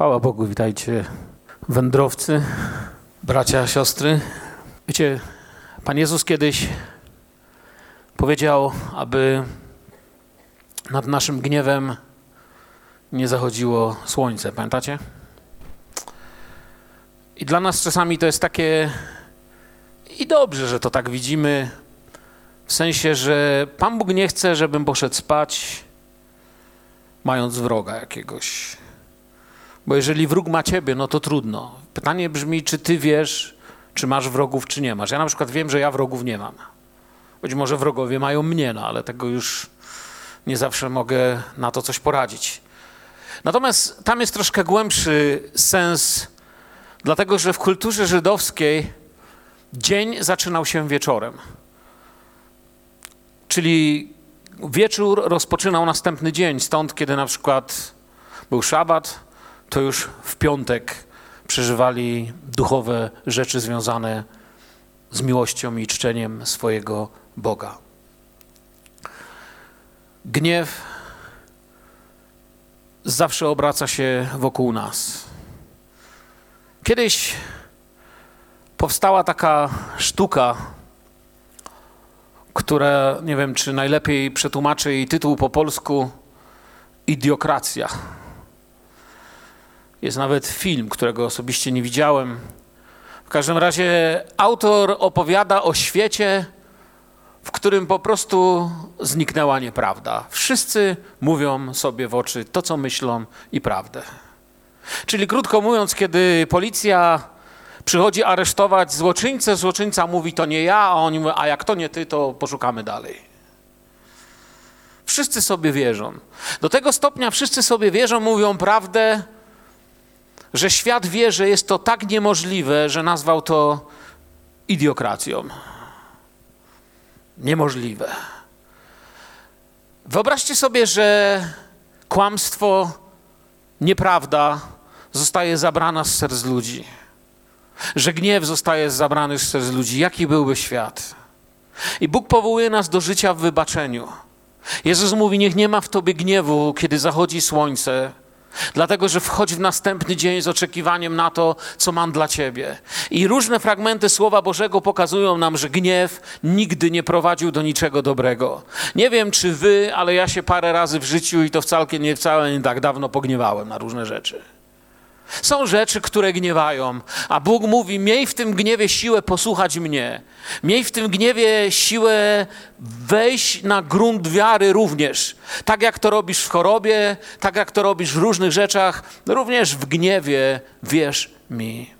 Chwała Bogu, witajcie wędrowcy, bracia, siostry. Wiecie, Pan Jezus kiedyś powiedział, aby nad naszym gniewem nie zachodziło słońce. Pamiętacie? I dla nas czasami to jest takie i dobrze, że to tak widzimy, w sensie, że Pan Bóg nie chce, żebym poszedł spać, mając wroga jakiegoś. Bo jeżeli wróg ma ciebie, no to trudno. Pytanie brzmi, czy ty wiesz, czy masz wrogów, czy nie masz. Ja na przykład wiem, że ja wrogów nie mam. Być może wrogowie mają mnie, no ale tego już nie zawsze mogę na to coś poradzić. Natomiast tam jest troszkę głębszy sens, dlatego że w kulturze żydowskiej dzień zaczynał się wieczorem. Czyli wieczór rozpoczynał następny dzień, stąd kiedy na przykład był szabat, to już w piątek przeżywali duchowe rzeczy związane z miłością i czczeniem swojego Boga. Gniew zawsze obraca się wokół nas. Kiedyś powstała taka sztuka, która nie wiem, czy najlepiej przetłumaczy jej tytuł po polsku Idiokracja. Jest nawet film, którego osobiście nie widziałem. W każdym razie autor opowiada o świecie, w którym po prostu zniknęła nieprawda. Wszyscy mówią sobie w oczy to, co myślą i prawdę. Czyli krótko mówiąc, kiedy policja przychodzi aresztować złoczyńcę, złoczyńca mówi to nie ja, a oni mówią, a jak to nie ty, to poszukamy dalej. Wszyscy sobie wierzą. Do tego stopnia wszyscy sobie wierzą, mówią prawdę, że świat wie, że jest to tak niemożliwe, że nazwał to idiokracją. Niemożliwe. Wyobraźcie sobie, że kłamstwo, nieprawda zostaje zabrana z serc ludzi. Że gniew zostaje zabrany z serc ludzi. Jaki byłby świat? I Bóg powołuje nas do życia w wybaczeniu. Jezus mówi: Niech nie ma w tobie gniewu, kiedy zachodzi słońce, Dlatego, że wchodź w następny dzień z oczekiwaniem na to, co mam dla ciebie. I różne fragmenty Słowa Bożego pokazują nam, że gniew nigdy nie prowadził do niczego dobrego. Nie wiem, czy wy, ale ja się parę razy w życiu i to wcale nie, wcale nie tak dawno pogniewałem na różne rzeczy. Są rzeczy, które gniewają, a Bóg mówi: Miej w tym gniewie siłę posłuchać mnie. Miej w tym gniewie siłę wejść na grunt wiary również. Tak jak to robisz w chorobie, tak jak to robisz w różnych rzeczach, również w gniewie wierz mi.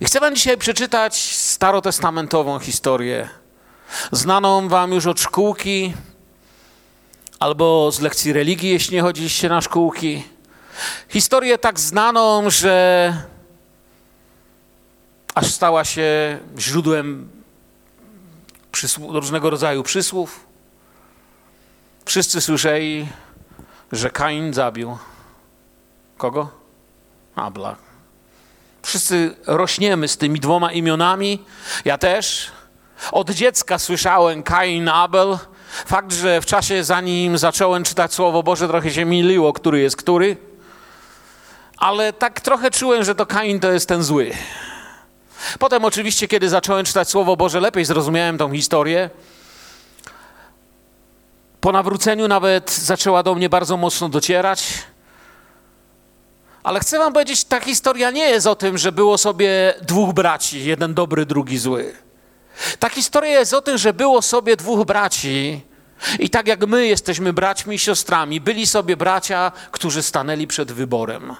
I chcę Wam dzisiaj przeczytać starotestamentową historię, znaną Wam już od szkółki albo z lekcji religii, jeśli nie chodziliście na szkółki. Historię tak znaną, że aż stała się źródłem różnego rodzaju przysłów. Wszyscy słyszeli, że Kain zabił kogo? Abla. Wszyscy rośniemy z tymi dwoma imionami. Ja też. Od dziecka słyszałem Kain, Abel. Fakt, że w czasie zanim zacząłem czytać Słowo Boże, trochę się miliło, który jest który ale tak trochę czułem, że to Kain to jest ten zły. Potem oczywiście, kiedy zacząłem czytać Słowo Boże, lepiej zrozumiałem tą historię. Po nawróceniu nawet zaczęła do mnie bardzo mocno docierać. Ale chcę wam powiedzieć, ta historia nie jest o tym, że było sobie dwóch braci, jeden dobry, drugi zły. Ta historia jest o tym, że było sobie dwóch braci i tak jak my jesteśmy braćmi i siostrami, byli sobie bracia, którzy stanęli przed wyborem.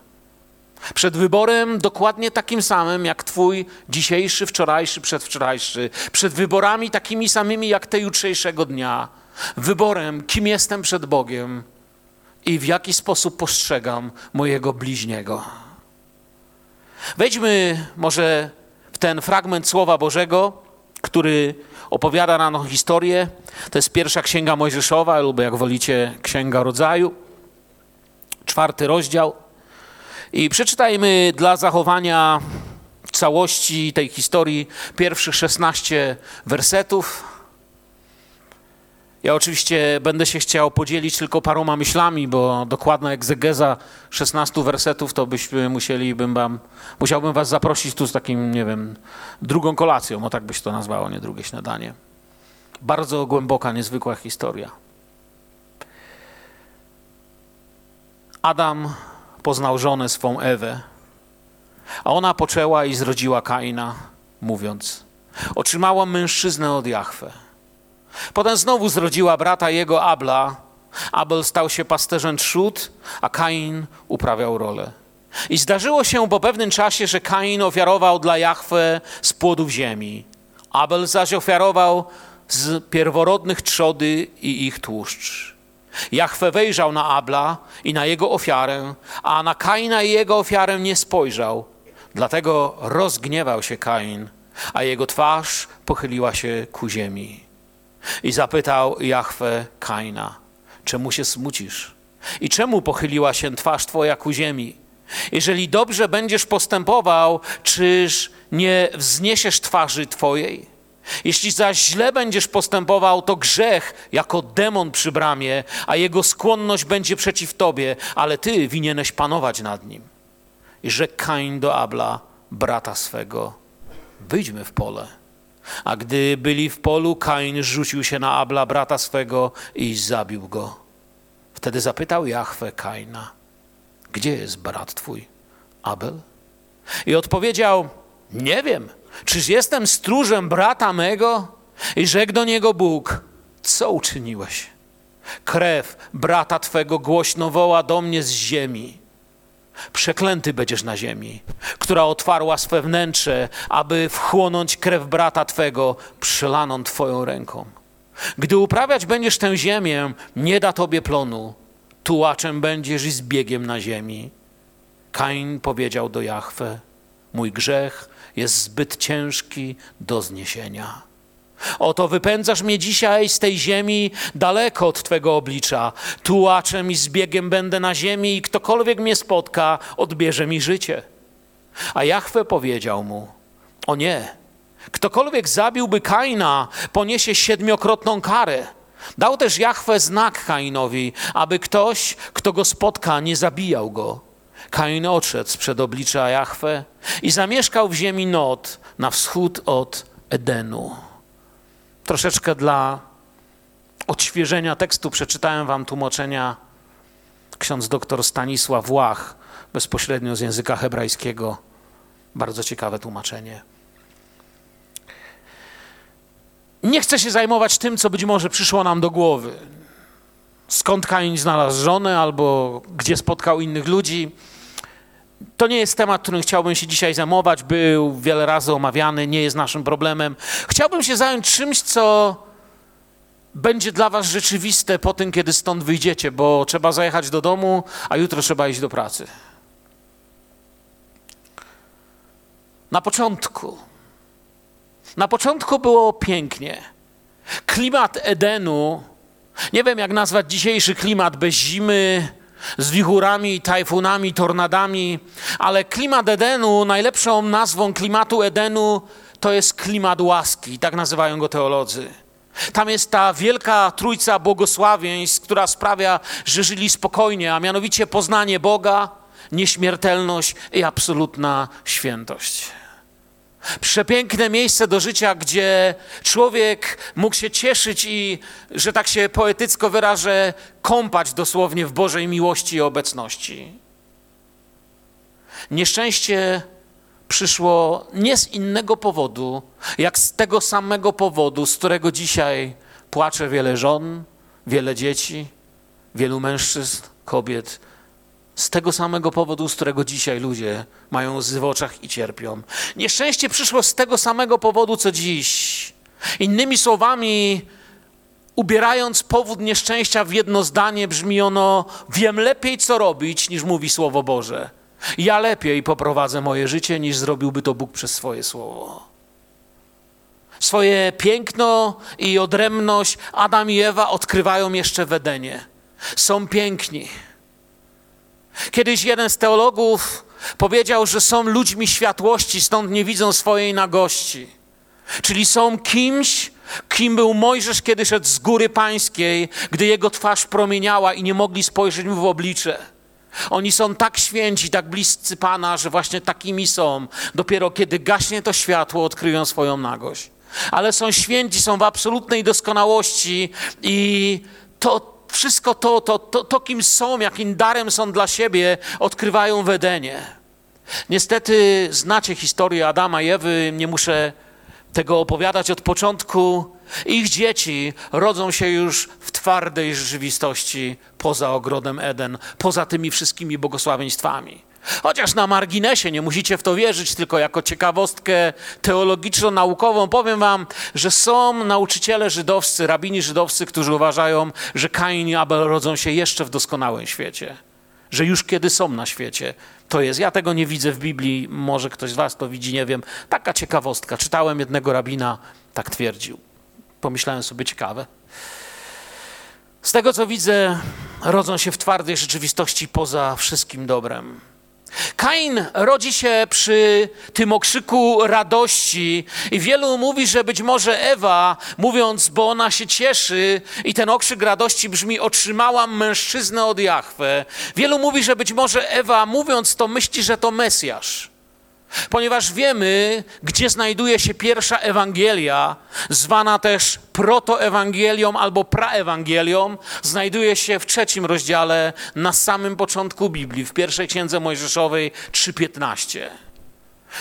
Przed wyborem dokładnie takim samym jak Twój dzisiejszy, wczorajszy, przedwczorajszy. Przed wyborami takimi samymi jak te jutrzejszego dnia. Wyborem, kim jestem przed Bogiem i w jaki sposób postrzegam mojego bliźniego. Wejdźmy może w ten fragment Słowa Bożego, który opowiada nam historię. To jest pierwsza księga Mojżeszowa, lub jak wolicie, księga rodzaju, czwarty rozdział. I przeczytajmy dla zachowania całości tej historii pierwszych 16 wersetów. Ja oczywiście będę się chciał podzielić tylko paroma myślami, bo dokładna egzegeza 16 wersetów to byśmy musieli, bym wam, musiałbym was zaprosić tu z takim, nie wiem, drugą kolacją, o tak byś to nazwało, nie drugie śniadanie. Bardzo głęboka, niezwykła historia. Adam poznał żonę swą Ewę, a ona poczęła i zrodziła Kaina, mówiąc: Otrzymałam mężczyznę od Jahwe. Potem znowu zrodziła brata jego Abla. Abel stał się pasterzem trzód, a Kain uprawiał rolę. I zdarzyło się po pewnym czasie, że Kain ofiarował dla Jahwe z płodów ziemi. Abel zaś ofiarował z pierworodnych trzody i ich tłuszcz. Jahwe wejrzał na Abla i na jego ofiarę, a na Kaina i jego ofiarę nie spojrzał. Dlatego rozgniewał się Kain, a jego twarz pochyliła się ku ziemi. I zapytał Jahwe Kaina, czemu się smucisz? I czemu pochyliła się twarz twoja ku ziemi? Jeżeli dobrze będziesz postępował, czyż nie wzniesiesz twarzy twojej? Jeśli zaś źle będziesz postępował, to grzech jako demon przy bramie, a jego skłonność będzie przeciw tobie, ale ty winieneś panować nad nim. I rzekł Kain do Abla, brata swego, wyjdźmy w pole. A gdy byli w polu, Kain rzucił się na Abla, brata swego, i zabił go. Wtedy zapytał Jahwe Kaina, gdzie jest brat twój, Abel? I odpowiedział, nie wiem, czyż jestem stróżem brata mego? I rzekł do niego Bóg, co uczyniłeś? Krew brata twego głośno woła do mnie z ziemi. Przeklęty będziesz na ziemi, która otwarła swe wnętrze, aby wchłonąć krew brata Twego, przelaną Twoją ręką. Gdy uprawiać będziesz tę ziemię, nie da Tobie plonu, tułaczem będziesz i zbiegiem na ziemi. Kain powiedział do Jahwe, mój grzech jest zbyt ciężki do zniesienia. Oto wypędzasz mnie dzisiaj z tej ziemi daleko od Twego oblicza. Tułaczem i zbiegiem będę na ziemi i ktokolwiek mnie spotka, odbierze mi życie. A Jahwe powiedział mu, o nie, ktokolwiek zabiłby Kaina, poniesie siedmiokrotną karę. Dał też Jahwe znak Kainowi, aby ktoś, kto go spotka, nie zabijał go. Kain odszedł przed oblicza Jahwe i zamieszkał w ziemi Not, na wschód od Edenu. Troszeczkę dla odświeżenia tekstu przeczytałem wam tłumaczenia ksiądz doktor Stanisław Łach, bezpośrednio z języka hebrajskiego. Bardzo ciekawe tłumaczenie. Nie chcę się zajmować tym, co być może przyszło nam do głowy. Skąd Kain znalazł żonę, albo gdzie spotkał innych ludzi. To nie jest temat, którym chciałbym się dzisiaj zajmować. Był wiele razy omawiany, nie jest naszym problemem. Chciałbym się zająć czymś, co będzie dla Was rzeczywiste po tym, kiedy stąd wyjdziecie, bo trzeba zajechać do domu, a jutro trzeba iść do pracy. Na początku, na początku było pięknie. Klimat Edenu, nie wiem jak nazwać dzisiejszy klimat bez zimy, z wichurami, tajfunami, tornadami, ale klimat Edenu, najlepszą nazwą klimatu Edenu to jest klimat łaski, tak nazywają go teolodzy. Tam jest ta wielka trójca błogosławieństw, która sprawia, że żyli spokojnie, a mianowicie poznanie Boga, nieśmiertelność i absolutna świętość. Przepiękne miejsce do życia, gdzie człowiek mógł się cieszyć i, że tak się poetycko wyrażę, kąpać dosłownie w Bożej miłości i obecności. Nieszczęście przyszło nie z innego powodu, jak z tego samego powodu, z którego dzisiaj płacze wiele żon, wiele dzieci, wielu mężczyzn, kobiet z tego samego powodu, z którego dzisiaj ludzie mają łzy w oczach i cierpią. Nieszczęście przyszło z tego samego powodu, co dziś. Innymi słowami, ubierając powód nieszczęścia w jedno zdanie, brzmi ono: Wiem lepiej, co robić, niż mówi Słowo Boże. Ja lepiej poprowadzę moje życie, niż zrobiłby to Bóg przez swoje słowo. Swoje piękno i odrębność Adam i Ewa odkrywają jeszcze w Edenie. Są piękni Kiedyś jeden z teologów powiedział, że są ludźmi światłości, stąd nie widzą swojej nagości. Czyli są kimś, Kim był Mojżesz, kiedy szedł z góry pańskiej, gdy jego twarz promieniała i nie mogli spojrzeć mu w oblicze? Oni są tak święci, tak bliscy Pana, że właśnie takimi są. Dopiero kiedy gaśnie to światło, odkryją swoją nagość. Ale są święci, są w absolutnej doskonałości i to wszystko to, to, to, to kim są, jakim darem są dla siebie, odkrywają w Edenie. Niestety znacie historię Adama i Ewy, nie muszę tego opowiadać od początku. Ich dzieci rodzą się już w twardej rzeczywistości poza ogrodem Eden, poza tymi wszystkimi błogosławieństwami. Chociaż na marginesie, nie musicie w to wierzyć, tylko jako ciekawostkę teologiczno-naukową powiem wam, że są nauczyciele żydowscy, rabini żydowscy, którzy uważają, że Kain i Abel rodzą się jeszcze w doskonałym świecie. Że już kiedy są na świecie, to jest. Ja tego nie widzę w Biblii, może ktoś z was to widzi, nie wiem. Taka ciekawostka. Czytałem jednego rabina, tak twierdził. Pomyślałem sobie, ciekawe. Z tego co widzę, rodzą się w twardej rzeczywistości poza wszystkim dobrem. Kain rodzi się przy tym okrzyku radości i wielu mówi, że być może Ewa, mówiąc, bo ona się cieszy i ten okrzyk radości brzmi otrzymałam mężczyznę od Jahwe. Wielu mówi, że być może Ewa, mówiąc to, myśli, że to Mesjasz. Ponieważ wiemy, gdzie znajduje się pierwsza Ewangelia, zwana też protoewangelią albo praewangelią, znajduje się w trzecim rozdziale na samym początku Biblii, w pierwszej księdze Mojżeszowej 3:15.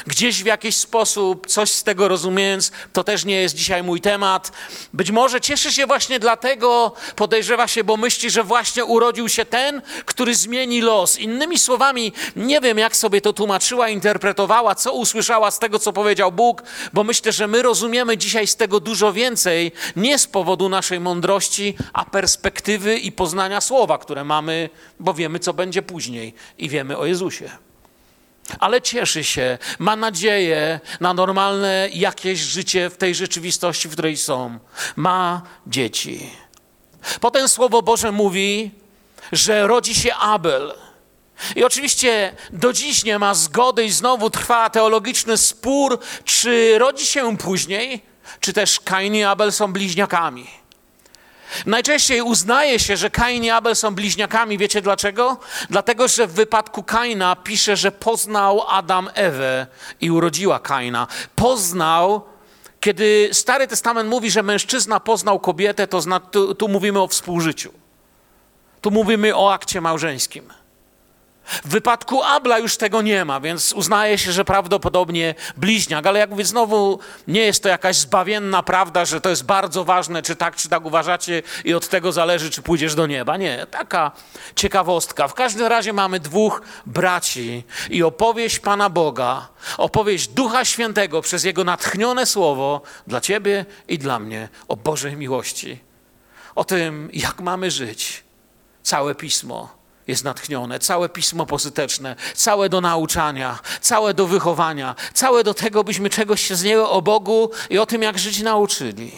Gdzieś w jakiś sposób, coś z tego rozumiejąc, to też nie jest dzisiaj mój temat. Być może cieszy się właśnie dlatego, podejrzewa się, bo myśli, że właśnie urodził się ten, który zmieni los. Innymi słowami, nie wiem, jak sobie to tłumaczyła, interpretowała, co usłyszała z tego, co powiedział Bóg, bo myślę, że my rozumiemy dzisiaj z tego dużo więcej, nie z powodu naszej mądrości, a perspektywy i poznania słowa, które mamy, bo wiemy, co będzie później i wiemy o Jezusie ale cieszy się, ma nadzieję na normalne jakieś życie w tej rzeczywistości, w której są. Ma dzieci. Potem Słowo Boże mówi, że rodzi się Abel. I oczywiście do dziś nie ma zgody i znowu trwa teologiczny spór, czy rodzi się później, czy też Kain i Abel są bliźniakami. Najczęściej uznaje się, że Kain i Abel są bliźniakami. Wiecie dlaczego? Dlatego, że w wypadku Kaina pisze, że poznał Adam Ewę i urodziła Kaina. Poznał, kiedy Stary Testament mówi, że mężczyzna poznał kobietę, to zna, tu, tu mówimy o współżyciu. Tu mówimy o akcie małżeńskim. W wypadku Abla już tego nie ma, więc uznaje się, że prawdopodobnie bliźniak, ale jak mówię, znowu nie jest to jakaś zbawienna prawda, że to jest bardzo ważne, czy tak, czy tak uważacie i od tego zależy, czy pójdziesz do nieba. Nie, taka ciekawostka. W każdym razie mamy dwóch braci i opowieść Pana Boga, opowieść Ducha Świętego przez Jego natchnione słowo dla Ciebie i dla mnie o Bożej miłości, o tym, jak mamy żyć. Całe Pismo jest natchnione, całe pismo pozyteczne, całe do nauczania, całe do wychowania, całe do tego, byśmy czegoś się z niego o Bogu i o tym, jak żyć nauczyli.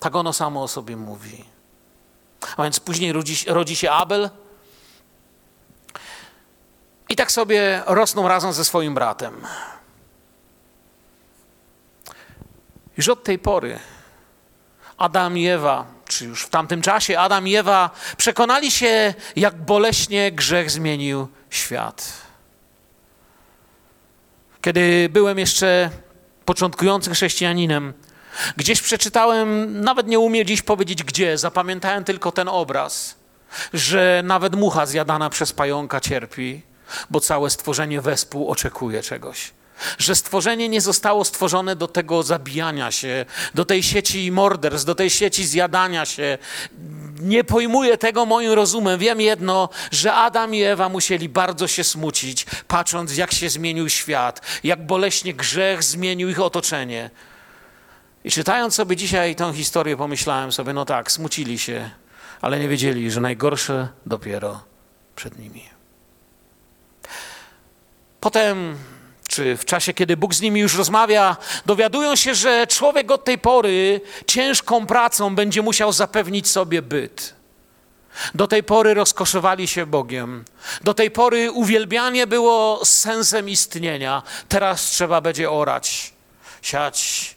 Tak ono samo o sobie mówi. A więc później rodzi, rodzi się Abel i tak sobie rosną razem ze swoim bratem. Już od tej pory Adam i Ewa czy już w tamtym czasie Adam i Ewa przekonali się, jak boleśnie grzech zmienił świat. Kiedy byłem jeszcze początkującym chrześcijaninem, gdzieś przeczytałem, nawet nie umiem dziś powiedzieć gdzie, zapamiętałem tylko ten obraz, że nawet mucha zjadana przez pająka cierpi, bo całe stworzenie wespół oczekuje czegoś. Że stworzenie nie zostało stworzone do tego zabijania się, do tej sieci morderstw, do tej sieci zjadania się. Nie pojmuję tego moim rozumem. Wiem jedno, że Adam i Ewa musieli bardzo się smucić, patrząc, jak się zmienił świat, jak boleśnie grzech zmienił ich otoczenie. I czytając sobie dzisiaj tę historię, pomyślałem sobie, no tak, smucili się, ale nie wiedzieli, że najgorsze dopiero przed nimi. Potem czy w czasie, kiedy Bóg z nimi już rozmawia, dowiadują się, że człowiek od tej pory ciężką pracą będzie musiał zapewnić sobie byt. Do tej pory rozkoszowali się Bogiem. Do tej pory uwielbianie było sensem istnienia. Teraz trzeba będzie orać, siać,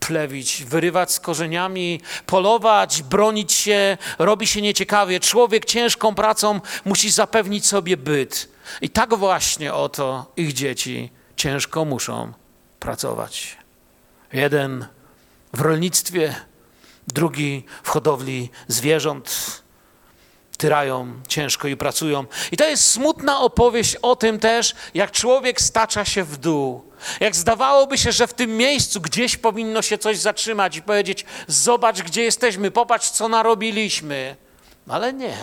plewić, wyrywać z korzeniami, polować, bronić się, robi się nieciekawie. Człowiek ciężką pracą musi zapewnić sobie byt. I tak właśnie oto ich dzieci ciężko muszą pracować. Jeden w rolnictwie, drugi w hodowli zwierząt. Tyrają ciężko i pracują. I to jest smutna opowieść o tym też, jak człowiek stacza się w dół. Jak zdawałoby się, że w tym miejscu gdzieś powinno się coś zatrzymać i powiedzieć: Zobacz, gdzie jesteśmy, popatrz, co narobiliśmy. Ale nie.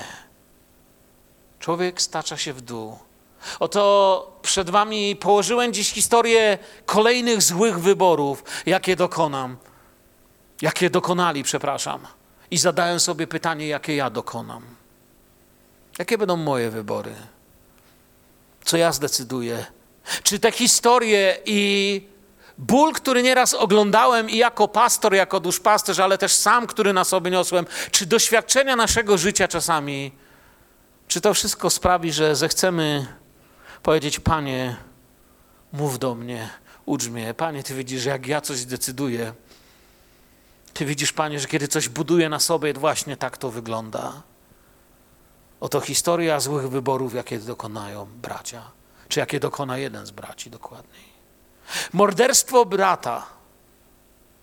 Człowiek stacza się w dół. Oto przed Wami położyłem dziś historię kolejnych złych wyborów, jakie dokonam. Jakie dokonali, przepraszam. I zadaję sobie pytanie, jakie ja dokonam. Jakie będą moje wybory? Co ja zdecyduję? Czy te historie i ból, który nieraz oglądałem i jako pastor, jako duszpasterz, ale też sam, który na sobie niosłem, czy doświadczenia naszego życia czasami, czy to wszystko sprawi, że zechcemy powiedzieć: Panie, mów do mnie, ucz mnie. Panie, Ty widzisz, jak ja coś zdecyduję. Ty widzisz, Panie, że kiedy coś buduję na sobie, właśnie tak to wygląda. Oto historia złych wyborów, jakie dokonają bracia, czy jakie dokona jeden z braci dokładniej. Morderstwo brata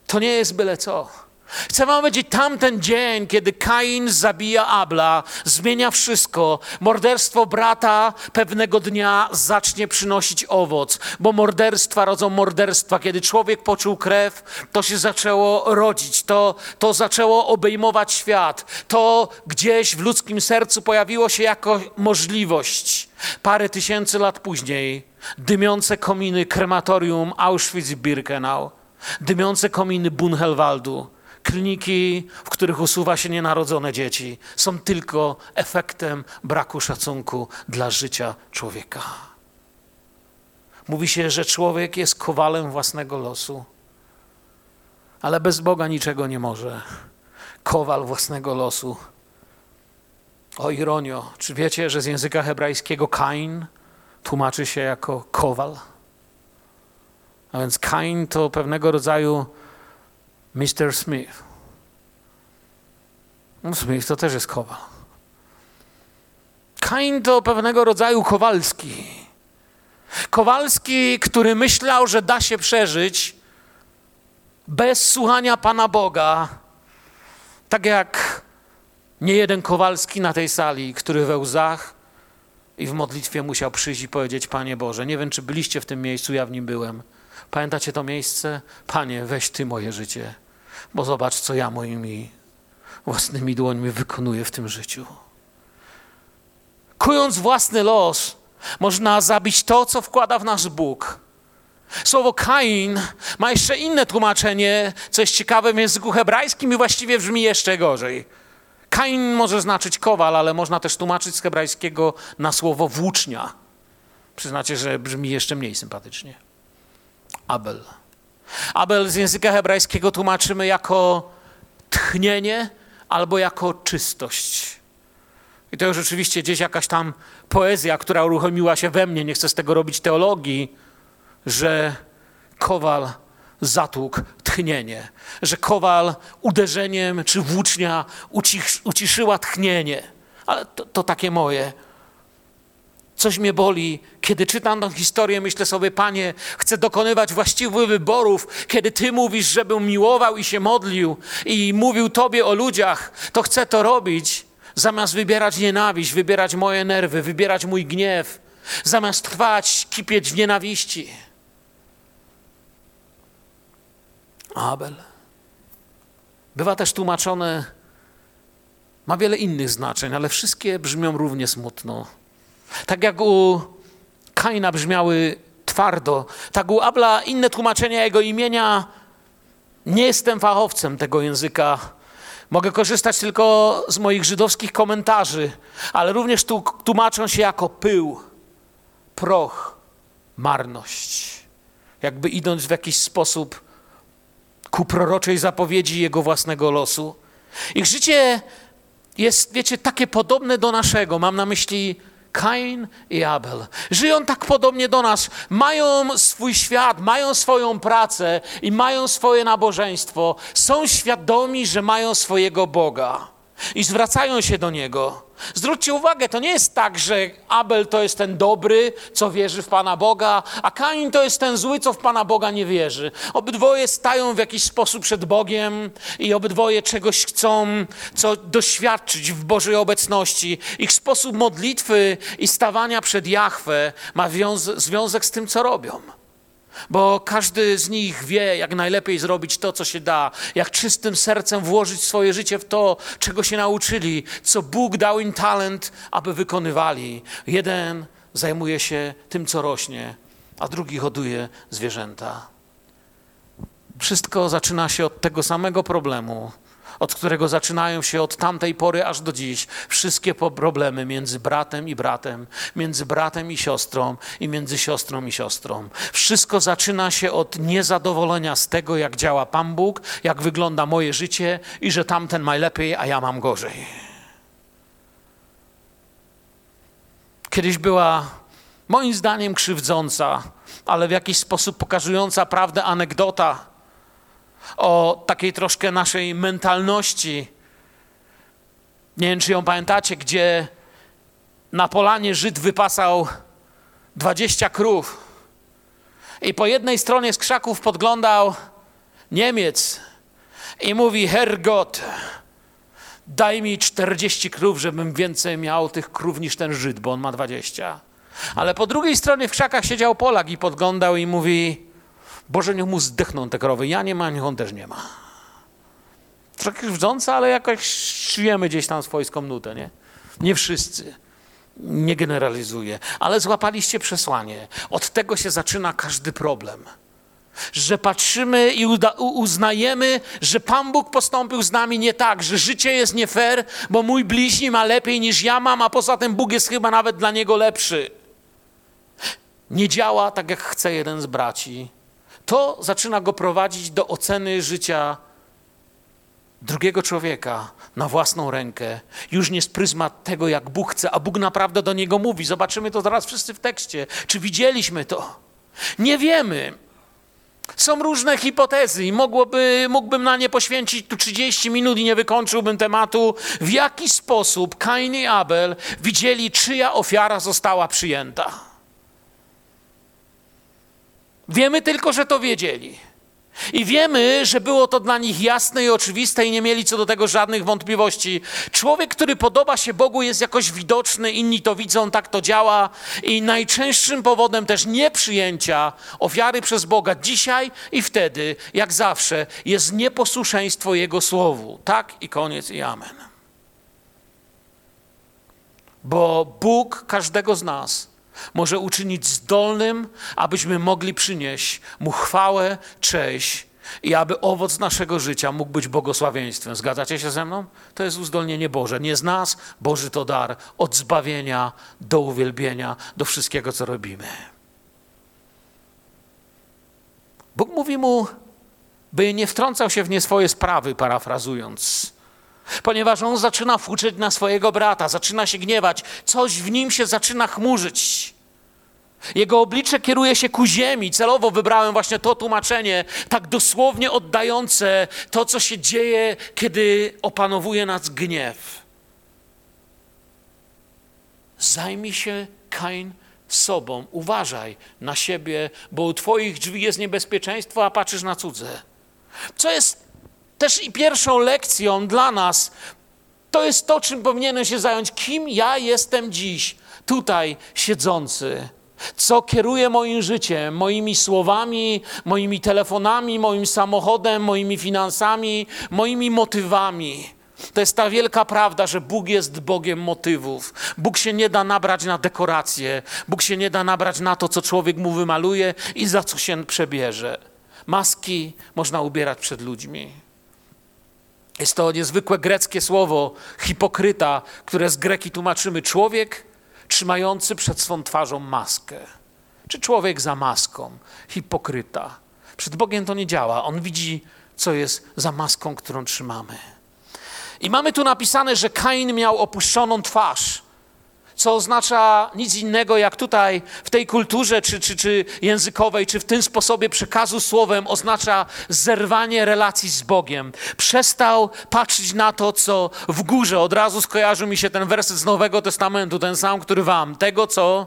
to nie jest byle co. Chcę wam powiedzieć, tamten dzień, kiedy Kain zabija Abla, zmienia wszystko. Morderstwo brata pewnego dnia zacznie przynosić owoc, bo morderstwa rodzą morderstwa. Kiedy człowiek poczuł krew, to się zaczęło rodzić, to, to zaczęło obejmować świat. To gdzieś w ludzkim sercu pojawiło się jako możliwość. Parę tysięcy lat później dymiące kominy krematorium Auschwitz-Birkenau, dymiące kominy Bunhelwaldu, kliniki, w których usuwa się nienarodzone dzieci, są tylko efektem braku szacunku dla życia człowieka. Mówi się, że człowiek jest kowalem własnego losu, ale bez Boga niczego nie może. Kowal własnego losu. O ironio, czy wiecie, że z języka hebrajskiego Kain tłumaczy się jako kowal? A więc Kain to pewnego rodzaju Mr. Smith. No, Smith to też jest kowal. Kain to pewnego rodzaju Kowalski. Kowalski, który myślał, że da się przeżyć bez słuchania Pana Boga, tak jak nie jeden Kowalski na tej sali, który we łzach i w modlitwie musiał przyjść i powiedzieć: Panie Boże, nie wiem, czy byliście w tym miejscu, ja w nim byłem. Pamiętacie to miejsce? Panie, weź Ty moje życie bo zobacz, co ja moimi własnymi dłońmi wykonuję w tym życiu. Kując własny los, można zabić to, co wkłada w nas Bóg. Słowo Kain ma jeszcze inne tłumaczenie, co jest ciekawe w języku hebrajskim i właściwie brzmi jeszcze gorzej. Kain może znaczyć kowal, ale można też tłumaczyć z hebrajskiego na słowo włócznia. Przyznacie, że brzmi jeszcze mniej sympatycznie. Abel. Abel z języka hebrajskiego tłumaczymy jako tchnienie albo jako czystość. I to już rzeczywiście gdzieś jakaś tam poezja, która uruchomiła się we mnie, nie chcę z tego robić teologii, że kowal zatłukł tchnienie, że kowal uderzeniem czy włócznia ucisz, uciszyła tchnienie. Ale to, to takie moje. Coś mnie boli, kiedy czytam tę historię, myślę sobie, Panie, chcę dokonywać właściwych wyborów. Kiedy Ty mówisz, żebym miłował i się modlił i mówił Tobie o ludziach, to chcę to robić, zamiast wybierać nienawiść, wybierać moje nerwy, wybierać mój gniew, zamiast trwać, kipieć w nienawiści. Abel. Bywa też tłumaczone, ma wiele innych znaczeń, ale wszystkie brzmią równie smutno. Tak jak u Kaina brzmiały twardo, tak u Abla inne tłumaczenia jego imienia. Nie jestem fachowcem tego języka. Mogę korzystać tylko z moich żydowskich komentarzy, ale również tu tłumaczą się jako pył, proch, marność. Jakby idąc w jakiś sposób ku proroczej zapowiedzi jego własnego losu. Ich życie jest, wiecie, takie podobne do naszego. Mam na myśli Kain i Abel. Żyją tak podobnie do nas. Mają swój świat, mają swoją pracę i mają swoje nabożeństwo. Są świadomi, że mają swojego Boga i zwracają się do Niego. Zwróćcie uwagę, to nie jest tak, że Abel to jest ten dobry, co wierzy w Pana Boga, a Kain to jest ten zły, co w Pana Boga nie wierzy. Obydwoje stają w jakiś sposób przed Bogiem i obydwoje czegoś chcą, co doświadczyć w Bożej obecności. Ich sposób modlitwy i stawania przed Jahwe ma związek z tym, co robią. Bo każdy z nich wie, jak najlepiej zrobić to, co się da, jak czystym sercem włożyć swoje życie w to, czego się nauczyli, co Bóg dał im talent, aby wykonywali. Jeden zajmuje się tym, co rośnie, a drugi hoduje zwierzęta. Wszystko zaczyna się od tego samego problemu, od którego zaczynają się od tamtej pory aż do dziś wszystkie problemy między bratem i bratem, między bratem i siostrą i między siostrą i siostrą. Wszystko zaczyna się od niezadowolenia z tego, jak działa Pan Bóg, jak wygląda moje życie i że tamten ma lepiej, a ja mam gorzej. Kiedyś była moim zdaniem krzywdząca, ale w jakiś sposób pokazująca prawdę anegdota o takiej troszkę naszej mentalności. Nie wiem, czy ją pamiętacie, gdzie na polanie Żyd wypasał 20 krów i po jednej stronie z krzaków podglądał Niemiec i mówi: Herrgott, daj mi 40 krów, żebym więcej miał tych krów niż ten Żyd, bo on ma 20. Ale po drugiej stronie w krzakach siedział Polak i podglądał i mówi: Boże, niech mu zdechną te krowy. Ja nie mam, niech on też nie ma. Trochę krzywdzące, ale jakoś czujemy gdzieś tam swojską nutę, nie? Nie wszyscy. Nie generalizuję, ale złapaliście przesłanie. Od tego się zaczyna każdy problem. Że patrzymy i uznajemy, że Pan Bóg postąpił z nami nie tak, że życie jest nie fair, bo mój bliźni ma lepiej niż ja mam, a poza tym Bóg jest chyba nawet dla niego lepszy. Nie działa tak, jak chce jeden z braci to zaczyna go prowadzić do oceny życia drugiego człowieka na własną rękę, już nie z pryzmat tego, jak Bóg chce, a Bóg naprawdę do niego mówi. Zobaczymy to zaraz wszyscy w tekście. Czy widzieliśmy to? Nie wiemy. Są różne hipotezy i mogłoby, mógłbym na nie poświęcić tu 30 minut i nie wykończyłbym tematu, w jaki sposób Kain i Abel widzieli, czyja ofiara została przyjęta. Wiemy tylko, że to wiedzieli. I wiemy, że było to dla nich jasne i oczywiste i nie mieli co do tego żadnych wątpliwości. Człowiek, który podoba się Bogu, jest jakoś widoczny, inni to widzą, tak to działa. I najczęstszym powodem też nieprzyjęcia ofiary przez Boga dzisiaj i wtedy, jak zawsze, jest nieposłuszeństwo Jego słowu. Tak i koniec i amen. Bo Bóg każdego z nas może uczynić zdolnym, abyśmy mogli przynieść Mu chwałę, cześć i aby owoc naszego życia mógł być błogosławieństwem. Zgadzacie się ze mną? To jest uzdolnienie Boże. Nie z nas, Boży to dar. Od zbawienia do uwielbienia, do wszystkiego, co robimy. Bóg mówi mu, by nie wtrącał się w nie swoje sprawy, parafrazując. Ponieważ on zaczyna fuczyć na swojego brata, zaczyna się gniewać, coś w nim się zaczyna chmurzyć. Jego oblicze kieruje się ku ziemi. Celowo wybrałem właśnie to tłumaczenie, tak dosłownie oddające to, co się dzieje, kiedy opanowuje nas gniew. Zajmij się, Kain, sobą. Uważaj na siebie, bo u Twoich drzwi jest niebezpieczeństwo, a patrzysz na cudze. Co jest też i pierwszą lekcją dla nas, to jest to, czym powinienem się zająć. Kim ja jestem dziś, tutaj siedzący? Co kieruje moim życiem, moimi słowami, moimi telefonami, moim samochodem, moimi finansami, moimi motywami? To jest ta wielka prawda, że Bóg jest Bogiem motywów. Bóg się nie da nabrać na dekoracje, Bóg się nie da nabrać na to, co człowiek mu wymaluje i za co się przebierze. Maski można ubierać przed ludźmi. Jest to niezwykłe greckie słowo hipokryta, które z greki tłumaczymy człowiek trzymający przed swą twarzą maskę. Czy człowiek za maską, hipokryta. Przed Bogiem to nie działa. On widzi, co jest za maską, którą trzymamy. I mamy tu napisane, że Kain miał opuszczoną twarz. Co oznacza nic innego jak tutaj w tej kulturze, czy, czy, czy językowej, czy w tym sposobie przekazu słowem, oznacza zerwanie relacji z Bogiem. Przestał patrzeć na to, co w górze. Od razu skojarzył mi się ten werset z Nowego Testamentu, ten sam, który wam. Tego, co